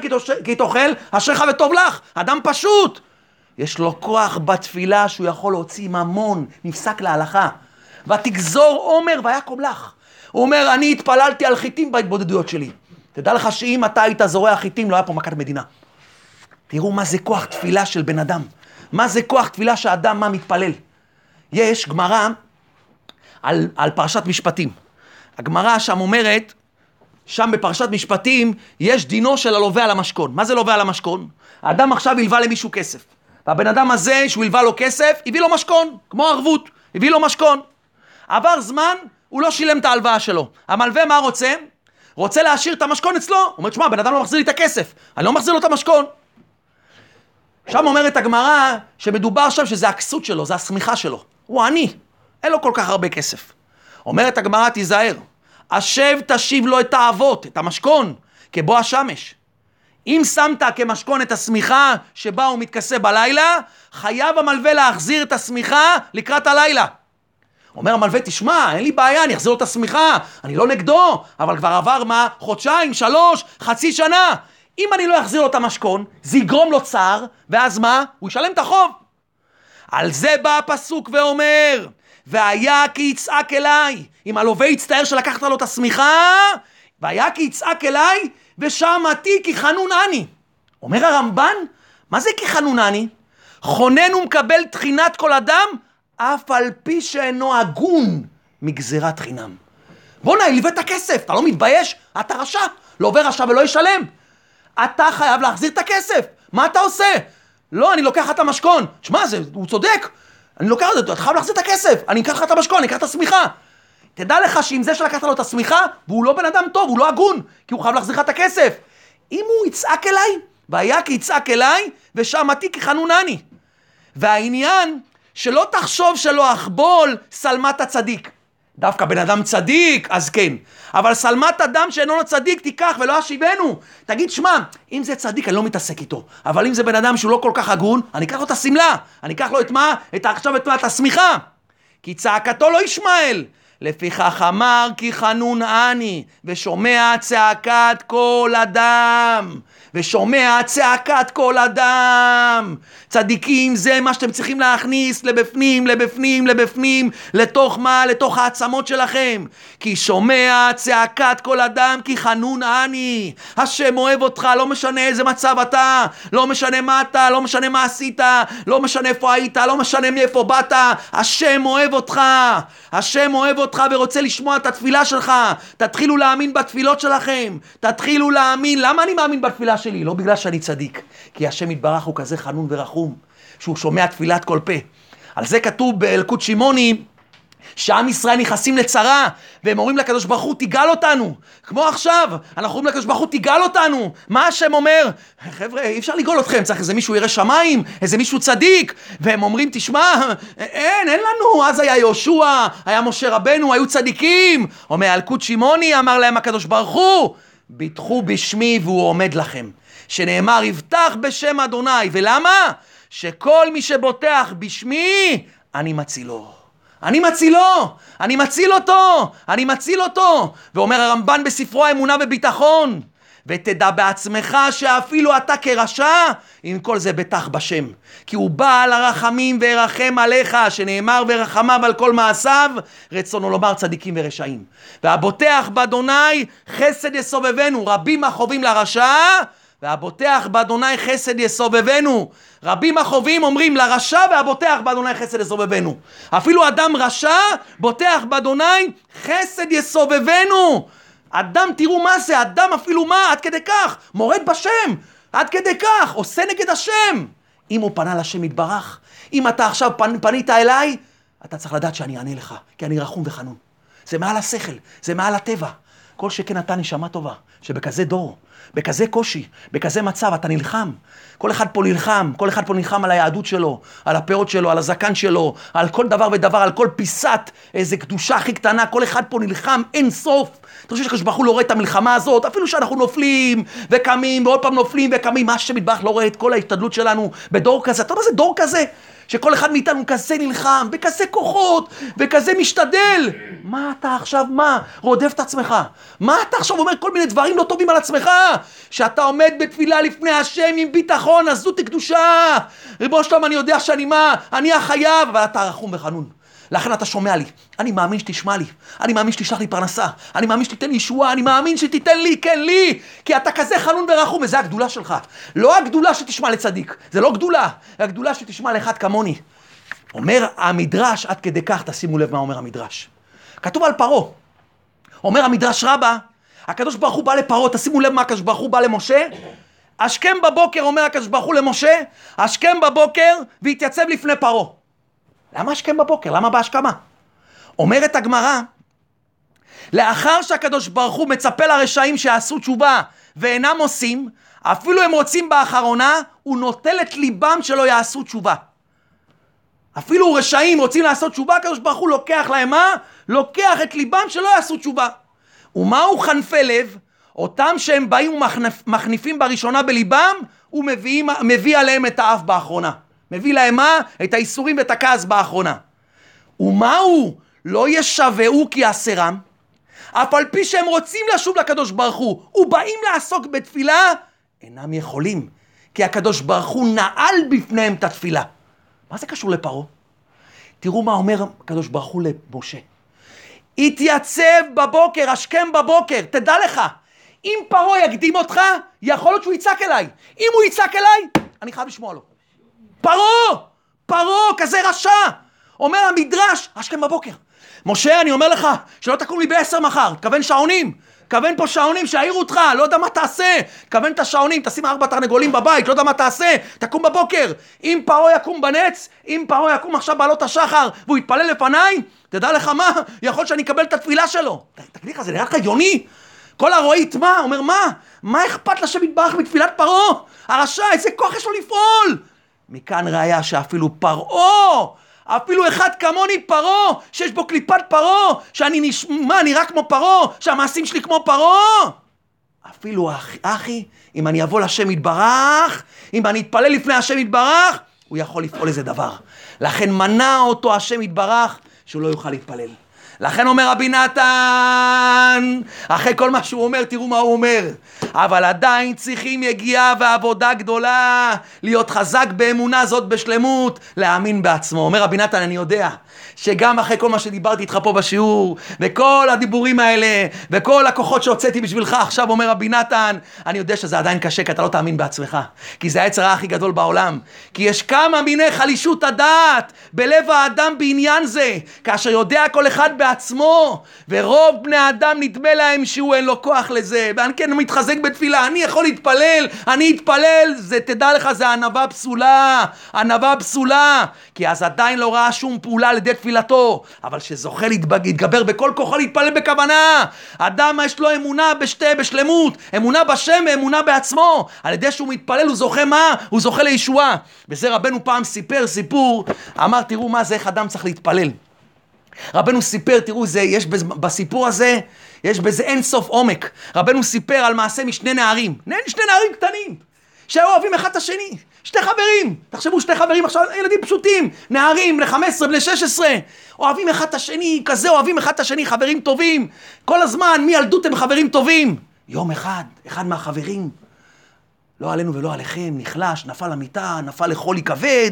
כי תאכל, אשריך וטוב לך. אדם פשוט. יש לו כוח בתפילה שהוא יכול להוציא ממון, נפסק להלכה. ותגזור עומר ויקום לך. הוא אומר, אני התפללתי על חיטים בהתבודדויות שלי. תדע לך שאם אתה היית זורע חיטים, לא היה פה מכת מדינה. תראו מה זה כוח תפילה של בן אדם. מה זה כוח תפילה שאדם מה מתפלל. יש גמרא על, על פרשת משפטים. הגמרא שם אומרת, שם בפרשת משפטים, יש דינו של הלווה על המשכון. מה זה לווה על המשכון? האדם עכשיו הלווה למישהו כסף. והבן אדם הזה, שהוא הלווה לו כסף, הביא לו משכון, כמו ערבות, הביא לו משכון. עבר זמן, הוא לא שילם את ההלוואה שלו. המלווה מה רוצה? רוצה להשאיר את המשכון אצלו. הוא אומר, שמע, בן אדם לא מחזיר לי את הכסף, אני לא מחזיר לו את המשכון. שם אומרת הגמרא שמדובר שם שזה הכסות שלו, זה השמיכה שלו. הוא עני, אין לו כל כך הרבה כסף. אומרת הגמרא, תיזהר, השב תשיב לו את האבות, את המשכון, כבוא השמש. אם שמת כמשכון את השמיכה שבה הוא מתכסה בלילה, חייב המלווה להחזיר את השמיכה לקראת הלילה. אומר המלווה, תשמע, אין לי בעיה, אני אחזיר לו את השמיכה, אני לא נגדו, אבל כבר עבר מה? חודשיים, שלוש, חצי שנה. אם אני לא אחזיר לו את המשכון, זה יגרום לו צער, ואז מה? הוא ישלם את החוב. על זה בא הפסוק ואומר, והיה כי יצעק אליי, אם הלווה יצטער שלקחת לו את השמיכה, והיה כי יצעק אליי, ושמעתי כי חנון אני. אומר הרמב"ן, מה זה כי חנון אני? חונן ומקבל תחינת כל אדם, אף על פי שאינו הגון מגזירת חינם. בואנה, הלווה את הכסף, אתה לא מתבייש? אתה רשע, לא עובר רשע ולא ישלם. אתה חייב להחזיר את הכסף, מה אתה עושה? לא, אני לוקח את המשכון. שמע, הוא צודק. אני לוקח את זה, אתה חייב להחזיר את הכסף. אני אקח לך את המשכון, אני אקח את השמיכה. תדע לך שעם זה שלקחת לו את השמיכה, והוא לא בן אדם טוב, הוא לא הגון, כי הוא חייב להחזיר לך את הכסף. אם הוא יצעק אליי, והיה כי יצעק אליי, ושמעתי חנונני. והעניין, שלא תחשוב שלא אחבול שלמת הצדיק. דווקא בן אדם צדיק, אז כן. אבל שלמת אדם שאינו צדיק תיקח ולא אשיבנו. תגיד, שמע, אם זה צדיק אני לא מתעסק איתו. אבל אם זה בן אדם שהוא לא כל כך הגון, אני אקח לו את השמלה. אני אקח לו את מה? את עכשיו את מה? את השמיכה. כי צעקתו לא ישמעאל. לפיכך אמר כי חנון אני, ושומע צעקת כל אדם. ושומע צעקת כל אדם. צדיקים זה מה שאתם צריכים להכניס לבפנים, לבפנים, לבפנים, לתוך מה? לתוך העצמות שלכם. כי שומע צעקת כל אדם כי חנון אני. השם אוהב אותך, לא משנה איזה מצב אתה, לא משנה מה אתה, לא משנה מה עשית, לא משנה איפה היית, לא משנה מאיפה באת, השם אוהב אותך. השם אוהב אותך ורוצה לשמוע את התפילה שלך. תתחילו להאמין בתפילות שלכם. תתחילו להאמין. למה אני מאמין בתפילה שלי? לא בגלל שאני צדיק. כי השם יתברך הוא כזה חנון ורחום, שהוא שומע תפילת כל פה. על זה כתוב באלקוט שמעוני, שעם ישראל נכנסים לצרה, והם אומרים לקדוש ברוך הוא, תגאל אותנו. כמו עכשיו, אנחנו אומרים לקדוש ברוך הוא, תגאל אותנו. מה השם אומר? חבר'ה, אי אפשר לגאול אתכם, צריך איזה מישהו ירא שמיים, איזה מישהו צדיק. והם אומרים, תשמע, אין, אין לנו. אז היה יהושע, היה משה רבנו, היו צדיקים. אומר, אלקוט שמעוני, אמר להם הקדוש ברוך הוא, ביטחו בשמי והוא עומד לכם. שנאמר, יבטח בשם אדוני. ולמה? שכל מי שבוטח בשמי, אני מצילו. אני מצילו, אני מציל אותו, אני מציל אותו. ואומר הרמב"ן בספרו האמונה וביטחון, ותדע בעצמך שאפילו אתה כרשע, עם כל זה בטח בשם. כי הוא בעל הרחמים וירחם עליך, שנאמר ורחמיו על כל מעשיו, רצונו לומר צדיקים ורשעים. והבוטח באדוני חסד יסובבנו, רבים החובים לרשע, והבוטח באדוני חסד יסובבנו. רבים החובים אומרים לרשע והבוטח באדוני חסד יסובבנו. אפילו אדם רשע בוטח באדוני חסד יסובבנו. אדם, תראו מה זה, אדם אפילו מה, עד כדי כך, מורד בשם, עד כדי כך, עושה נגד השם. אם הוא פנה לשם יתברך, אם אתה עכשיו פנ, פנית אליי, אתה צריך לדעת שאני אענה לך, כי אני רחום וחנון. זה מעל השכל, זה מעל הטבע. כל שכן אתה נשמה טובה, שבכזה דור, בכזה קושי, בכזה מצב, אתה נלחם. כל אחד פה נלחם, כל אחד פה נלחם על היהדות שלו, על הפאות שלו, על הזקן שלו, על כל דבר ודבר, על כל פיסת איזה קדושה הכי קטנה, כל אחד פה נלחם אין סוף. אתה חושב שקדוש ברוך הוא לא רואה את המלחמה הזאת, אפילו שאנחנו נופלים וקמים ועוד פעם נופלים וקמים, מה שמטבח לא רואה את כל ההשתדלות שלנו בדור כזה. אתה יודע מה זה דור כזה? שכל אחד מאיתנו כזה נלחם, בכזה כוחות, וכזה משתדל. מה אתה עכשיו, מה? רודף את עצמך. מה אתה עכשיו אומר כל מיני דברים לא טובים על עצמך? שאתה עומד בתפילה לפני השם עם ביטחון, עזות קדושה. ריבונו שלום, אני יודע שאני מה? אני החייב, אבל אתה רחום וחנון. לכן אתה שומע לי, אני מאמין שתשמע לי, אני מאמין שתשלח לי פרנסה, אני מאמין שתיתן לי ישועה, אני מאמין שתיתן לי, כן לי, כי אתה כזה חנון ורחום, וזו הגדולה שלך. לא הגדולה שתשמע לצדיק, זה לא גדולה, הגדולה שתשמע לאחד כמוני. אומר המדרש, עד כדי כך, תשימו לב מה אומר המדרש. כתוב על פרעה, אומר המדרש רבה, הקדוש ברוך הוא בא לפרעה, תשימו לב מה הקדוש ברוך הוא בא למשה, השכם בבוקר, אומר הקדוש ברוך הוא למשה, השכם בבוקר והתייצב לפני פרעה. למה השכם בבוקר? למה בהשכמה? אומרת הגמרא, לאחר שהקדוש ברוך הוא מצפה לרשעים שיעשו תשובה ואינם עושים, אפילו הם רוצים באחרונה, הוא נוטל את ליבם שלא יעשו תשובה. אפילו רשעים רוצים לעשות תשובה, הקדוש ברוך הוא לוקח להם מה? לוקח את ליבם שלא יעשו תשובה. ומהו חנפי לב? אותם שהם באים ומחניפים בראשונה בליבם, הוא מביא, מביא עליהם את האף באחרונה. מביא להם מה? את האיסורים ואת הכעס באחרונה. ומהו? לא ישבעו כי יעשרם, אף על פי שהם רוצים לשוב לקדוש ברוך הוא, ובאים לעסוק בתפילה, אינם יכולים, כי הקדוש ברוך הוא נעל בפניהם את התפילה. מה זה קשור לפרעה? תראו מה אומר הקדוש ברוך הוא למשה. התייצב בבוקר, השכם בבוקר, תדע לך, אם פרעה יקדים אותך, יכול להיות שהוא יצעק אליי. אם הוא יצעק אליי, אני חייב לשמוע לו. פרעה! פרעה, כזה רשע! אומר המדרש, השכם בבוקר. משה, אני אומר לך, שלא תקום לי בעשר מחר, תכוון שעונים. תכוון פה שעונים שיעירו אותך, לא יודע מה תעשה. תכוון את השעונים, תשים ארבע תרנגולים בבית, לא יודע מה תעשה. תקום בבוקר. אם פרעה יקום בנץ, אם פרעה יקום עכשיו בעלות השחר והוא יתפלל לפניי, תדע לך מה, יכול שאני אקבל את התפילה שלו. תגיד לך, זה נראה לך הגיוני? כל הרואה יטמע, אומר מה? מה אכפת לשם יתברך מתפילת פרעה? הרשע, איזה כוח יש לו לפעול? מכאן ראיה שאפילו פרעה, אפילו אחד כמוני פרעה, שיש בו קליפת פרעה, שאני נשמע, נראה כמו פרעה, שהמעשים שלי כמו פרעה. אפילו אחי, אחי, אם אני אבוא לשם יתברך, אם אני אתפלל לפני השם יתברך, הוא יכול לפעול איזה דבר. לכן מנע אותו השם יתברך, שהוא לא יוכל להתפלל. לכן אומר רבי נתן, אחרי כל מה שהוא אומר, תראו מה הוא אומר. אבל עדיין צריכים יגיעה ועבודה גדולה, להיות חזק באמונה זאת בשלמות, להאמין בעצמו. אומר רבי נתן, אני יודע שגם אחרי כל מה שדיברתי איתך פה בשיעור, וכל הדיבורים האלה, וכל הכוחות שהוצאתי בשבילך, עכשיו אומר רבי נתן, אני יודע שזה עדיין קשה, כי אתה לא תאמין בעצמך. כי זה העץ הרע הכי גדול בעולם. כי יש כמה מיני חלישות הדעת בלב האדם בעניין זה, כאשר יודע כל אחד בעצמו, ורוב בני האדם נדמה להם שהוא אין לו כוח לזה, ואני כן מתחזק בתפילה, אני יכול להתפלל, אני אתפלל, זה תדע לך, זה ענווה פסולה, ענווה פסולה, כי אז עדיין לא ראה שום פעולה על ידי תפילתו, אבל שזוכה להתגבר בכל כוחו להתפלל בכוונה. אדם יש לו אמונה בשתי, בשלמות, אמונה בשם ואמונה בעצמו. על ידי שהוא מתפלל הוא זוכה מה? הוא זוכה לישועה. וזה רבנו פעם סיפר סיפור, אמר תראו מה זה, איך אדם צריך להתפלל. רבנו סיפר, תראו, זה, יש בסיפור הזה, יש בזה אין סוף עומק. רבנו סיפר על מעשה משני נערים, שני נערים קטנים, שהיו אוהבים אחד את השני. שתי חברים, תחשבו שתי חברים עכשיו, ילדים פשוטים, נערים, בני 15, בני 16, אוהבים אחד את השני, כזה אוהבים אחד את השני, חברים טובים, כל הזמן, מילדות הם חברים טובים. יום אחד, אחד מהחברים, לא עלינו ולא עליכם, נחלש, נפל למיטה, נפל לחולי כבד,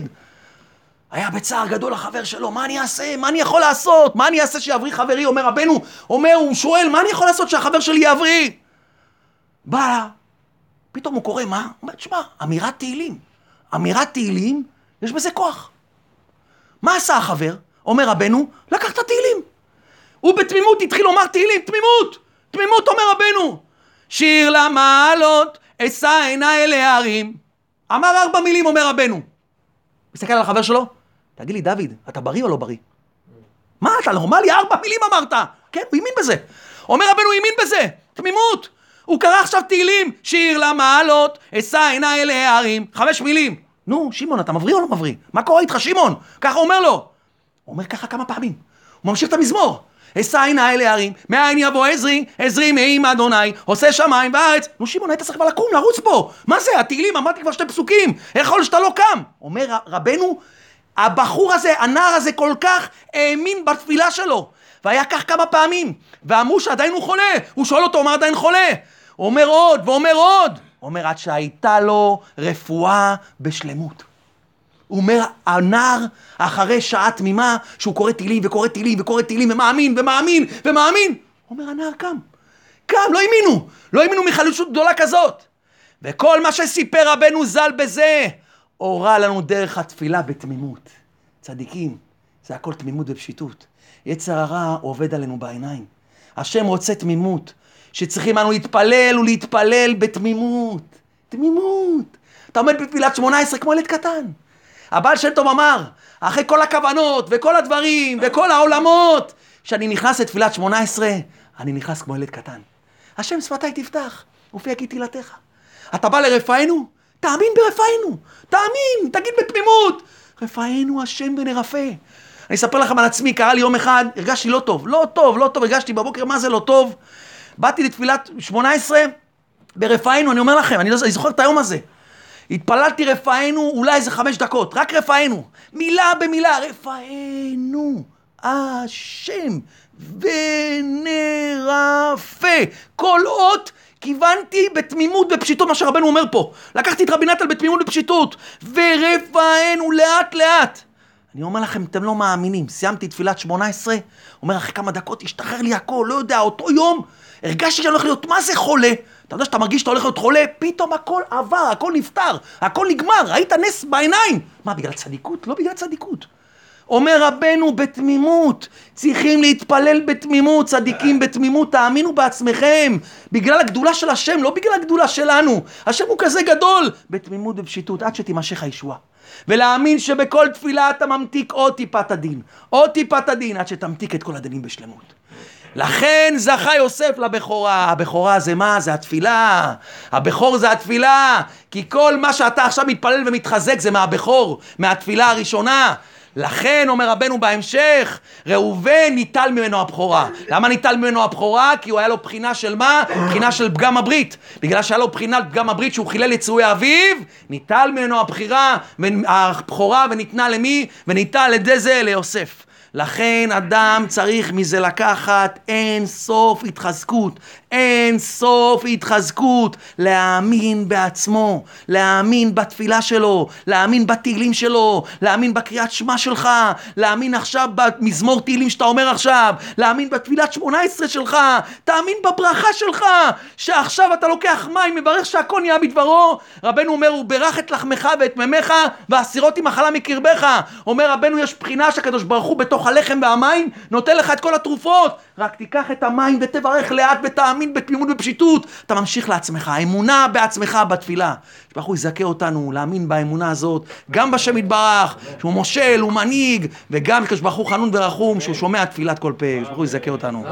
היה בצער גדול החבר שלו, מה אני אעשה? מה אני יכול לעשות? מה אני אעשה שיבריא חברי? אומר רבנו, אומר, הוא שואל, מה אני יכול לעשות שהחבר שלי יבריא? בא, פתאום הוא קורא, מה? הוא אומר, תשמע, אמירת תהילים. אמירת תהילים, יש בזה כוח. מה עשה החבר? אומר רבנו, לקח את התהילים. הוא בתמימות התחיל לומר תהילים, תמימות! תמימות אומר רבנו. שיר למעלות, אשא עיניי אל ההרים. אמר ארבע מילים, אומר רבנו. מסתכל על החבר שלו, תגיד לי, דוד, אתה בריא או לא בריא? מה, אתה נורמלי? ארבע מילים אמרת. כן, הוא האמין בזה. אומר רבנו, הוא האמין בזה, תמימות. הוא קרא עכשיו תהילים, שיר למעלות, אשא עיניי אל ההרים, חמש מילים. נו, שמעון, אתה מבריא או לא מבריא? מה קורה איתך, שמעון? ככה הוא אומר לו. הוא אומר ככה כמה פעמים. הוא ממשיך את המזמור. אשא עיניי אל ההרים, מאין יבוא עזרי, עזרי מעם אדוני, עושה שמיים וארץ. נו שמעון, היית צריך כבר לקום, לרוץ פה. מה זה, התהילים, אמרתי כבר שתי פסוקים. יכול שאתה לא קם? אומר רבנו, הבחור הזה, הנער הזה כל כך האמין בתפילה שלו. והיה כך כמה פעמים. ואמרו שעדיין הוא חולה. הוא שואל אותו, מה עדיין חולה? הוא אומר עוד, ואומר עוד. הוא אומר, עד שהייתה לו רפואה בשלמות. הוא אומר, הנער, אחרי שעה תמימה, שהוא קורא תהילים וקורא תהילים וקורא תהילים ומאמין ומאמין ומאמין, אומר, הנער קם. קם, לא האמינו. לא האמינו מחלושות גדולה כזאת. וכל מה שסיפר רבנו ז"ל בזה, הורה לנו דרך התפילה בתמימות. צדיקים, זה הכל תמימות ופשיטות. יצר הרע עובד עלינו בעיניים. השם רוצה תמימות, שצריכים אנו להתפלל ולהתפלל בתמימות. תמימות. אתה עומד בתפילת שמונה עשרה כמו ילד קטן. הבעל שם טוב אמר, אחרי כל הכוונות וכל הדברים וכל העולמות, כשאני נכנס לתפילת שמונה עשרה, אני נכנס כמו ילד קטן. השם שפתיי תפתח, ופי כי תהילתך. אתה בא לרפאנו? תאמין ברפאנו. תאמין, תגיד בתמימות. רפאנו השם ונרפא. אני אספר לכם על עצמי, קרה לי יום אחד, הרגשתי לא טוב, לא טוב, לא טוב, הרגשתי בבוקר מה זה לא טוב. באתי לתפילת שמונה עשרה ברפאנו, אני אומר לכם, אני, לא, אני זוכר את היום הזה. התפללתי רפאנו אולי איזה חמש דקות, רק רפאנו. מילה במילה, רפאנו, השם ונרפא. כל אות כיוונתי בתמימות ובפשיטות, מה שרבנו אומר פה. לקחתי את רבי נתן בתמימות ובפשיטות. ורפאנו לאט לאט. אני אומר לכם, אתם לא מאמינים. סיימתי תפילת שמונה עשרה, אומר אחרי כמה דקות, השתחרר לי הכל, לא יודע, אותו יום, הרגשתי שאני הולך להיות, מה זה חולה? אתה יודע שאתה מרגיש שאתה הולך להיות חולה, פתאום הכל עבר, הכל נפתר, הכל נגמר, ראית נס בעיניים. מה, בגלל צדיקות? לא בגלל צדיקות. אומר רבנו בתמימות, צריכים להתפלל בתמימות, צדיקים בתמימות, תאמינו בעצמכם, בגלל הגדולה של השם, לא בגלל הגדולה שלנו. השם הוא כזה גדול, בתמימות ובשיטות, עד שתימשך הישועה. ולהאמין שבכל תפילה אתה ממתיק עוד טיפת הדין, עוד טיפת הדין, עד שתמתיק את כל הדינים בשלמות. לכן זכה יוסף לבכורה. הבכורה זה מה? זה התפילה. הבכור זה התפילה. כי כל מה שאתה עכשיו מתפלל ומתחזק זה מהבכור, מהתפילה הראשונה. לכן אומר רבנו בהמשך, ראובן ניטל ממנו הבכורה. למה ניטל ממנו הבכורה? כי הוא היה לו בחינה של מה? בחינה של פגם הברית. בגלל שהיה לו בחינת פגם הברית שהוא חילל יצורי אביו, ניטל ממנו הבחירה, הבכורה וניתנה למי? וניטל על ידי זה ליוסף. לכן אדם צריך מזה לקחת אין סוף התחזקות, אין סוף התחזקות, להאמין בעצמו, להאמין בתפילה שלו, להאמין בתהילים שלו, להאמין בקריאת שמע שלך, להאמין עכשיו במזמור תהילים שאתה אומר עכשיו, להאמין בתפילת שמונה עשרה שלך, תאמין בברכה שלך, שעכשיו אתה לוקח מים, מברך שהכל נהיה בדברו. רבנו אומר, הוא ברך את לחמך ואת מימיך, והסירות עם מחלה מקרבך. אומר רבנו, יש בחינה שהקדוש ברוך הוא בתוך הלחם והמים, נותן לך את כל התרופות. רק תיקח את המים ותברך לאט ותאמין בתמימות ובפשיטות. אתה ממשיך לעצמך, האמונה בעצמך בתפילה. שברוך הוא יזכה אותנו להאמין באמונה הזאת, גם בשם יתברך, שהוא מושל, הוא מנהיג, וגם כשברוך הוא חנון ורחום, שהוא שומע תפילת כל פה. שברוך הוא יזכה אותנו.